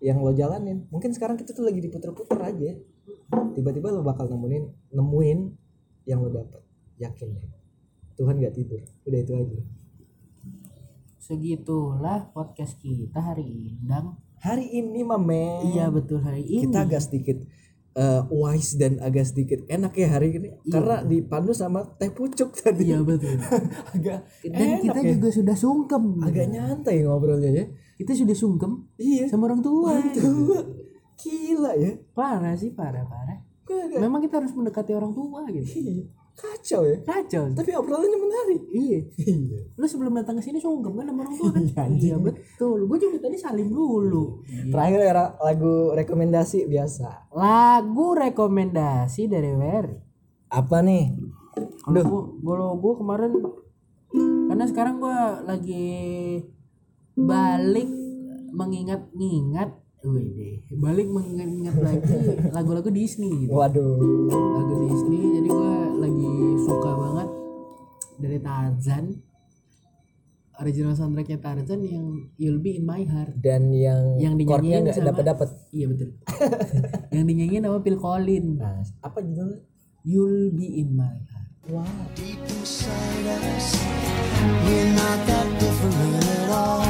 yang lo jalanin. Mungkin sekarang kita tuh lagi diputer-puter aja. Tiba-tiba lo bakal nemuin nemuin yang lo dapet. Yakin deh. Tuhan gak tidur. Udah itu aja. Segitulah podcast kita hari ini. Hari ini mame iya betul hari ini. Kita agak sedikit eh, wise dan agak sedikit enak ya hari ini. Karena dipandu sama teh pucuk tadi. Iya betul. Agak dan enak kita ya. juga sudah sungkem. Agak nyantai ngobrolnya ya. Kita sudah sungkem iya. sama orang tua. Tua. gila ya. Parah sih parah. Parah. Memang kita harus mendekati orang tua gitu. Iya. Kacau ya. Kacau. Tapi obrolannya menarik. Iya. Iya. Lu sebelum datang ke sini sungkem kan sama orang tua kan? Iya, iya betul. Gue juga tadi salim dulu. Terakhir era lagu rekomendasi biasa. Lagu rekomendasi dari Wery. Apa nih? Gua kalau gua kemarin karena sekarang gua lagi balik mengingat-ingat Wede, balik mengingat-ingat lagi lagu-lagu Disney gitu. waduh. Lagu Disney jadi gua lagi suka banget dari Tarzan. Original soundtracknya Tarzan yang You'll Be in My Heart. dan yang Yang dinyanyiin nggak dapat dapat Iya betul. yang dinyanyiin sama Phil Collins. nah apa judulnya You'll Be in My Heart. wow Deep inside us, we're not that different at all.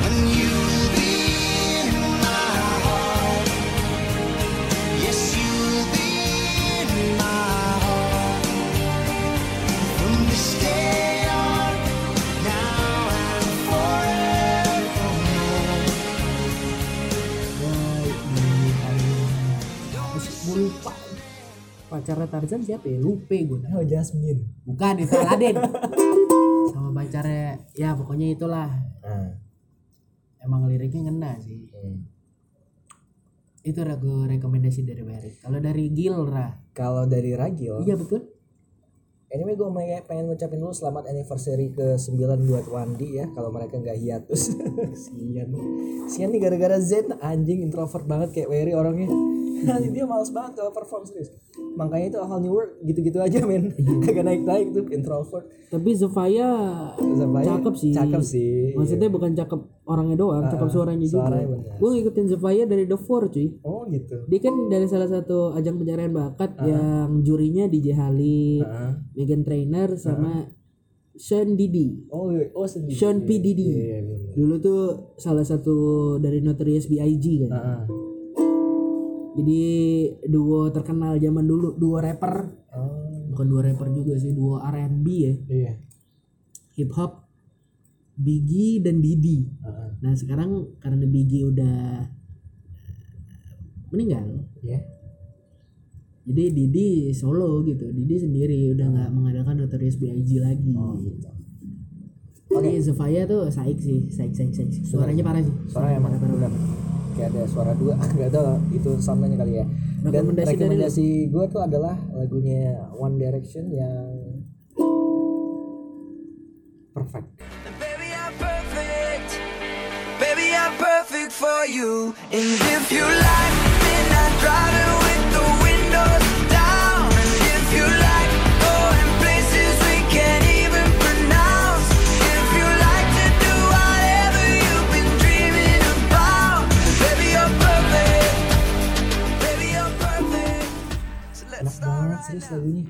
And you'll lupa pacarnya Tarzan siapa ya? Lupe gue. oh Jasmine Bukan itu Aladdin. Sama pacarnya ya pokoknya itulah. nah Emang liriknya ngena sih. hmm. Itu lagu rekomendasi dari Barry. Kalau dari Gilra. kalau dari Ragil Iya betul. Anyway gue pengen ngucapin dulu selamat anniversary ke 9 buat Wandi ya kalau mereka nggak hiatus. Sian. Sian nih gara-gara Zen anjing introvert banget kayak Wery orangnya. Dia males banget kalau perform serius. Makanya itu hal new work gitu-gitu aja men. Kagak naik-naik tuh introvert. Tapi Zafaya cakep sih. Cakep sih. Maksudnya bukan cakep orangnya doang, cakep suaranya juga. suaranya bener. Gue ngikutin Zofia dari The Four cuy. Oh gitu. Dia kan dari salah satu ajang pencarian bakat yang jurinya DJ Halid, Heeh. Megan Trainer sama Sean Diddy. Oh, iya. oh. Sean P Diddy. Iya, iya, bener. Dulu tuh salah satu dari Notorious B.I.G kan. Heeh. Jadi duo terkenal zaman dulu, duo rapper. Oh, Bukan duo rapper juga sih, duo R&B ya. iya. Hip hop Biggie dan Didi. Heeh. Nah, sekarang karena Biggie udah eh, meninggal. Iya. Jadi Didi solo gitu. Didi sendiri udah nggak mengadakan Notorious B.I.G lagi. Oh gitu. Oke, Zofia tuh saik sih, saik saik saik. Suaranya parah sih. Suara emang benar kayak ada suara dua nggak tahu itu samanya kali ya dan Rekomendasi dari rekomendasi gue tuh adalah lagunya One Direction yang perfect And baby, I'm perfect. Baby, I'm perfect for you. And if you like midnight driving with the now. lagunya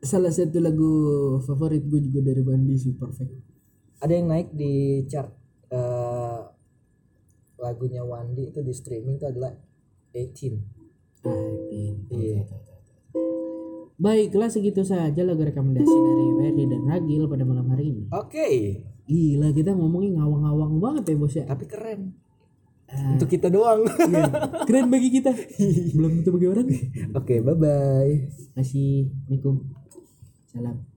salah satu lagu favorit gue juga dari Bandi sih perfect ada yang naik di chart eh, lagunya Wandi itu di streaming itu adalah 18 Iya. Baiklah segitu saja lagu rekomendasi dari Ferry dan Ragil pada malam hari ini. oke Gila kita ngomongin ngawang-ngawang banget ya bos ya. tapi keren untuk kita doang Iya, Keren bagi kita. Belum tentu bagi orang. oke bye bye Kasih Assalamualaikum. Salam.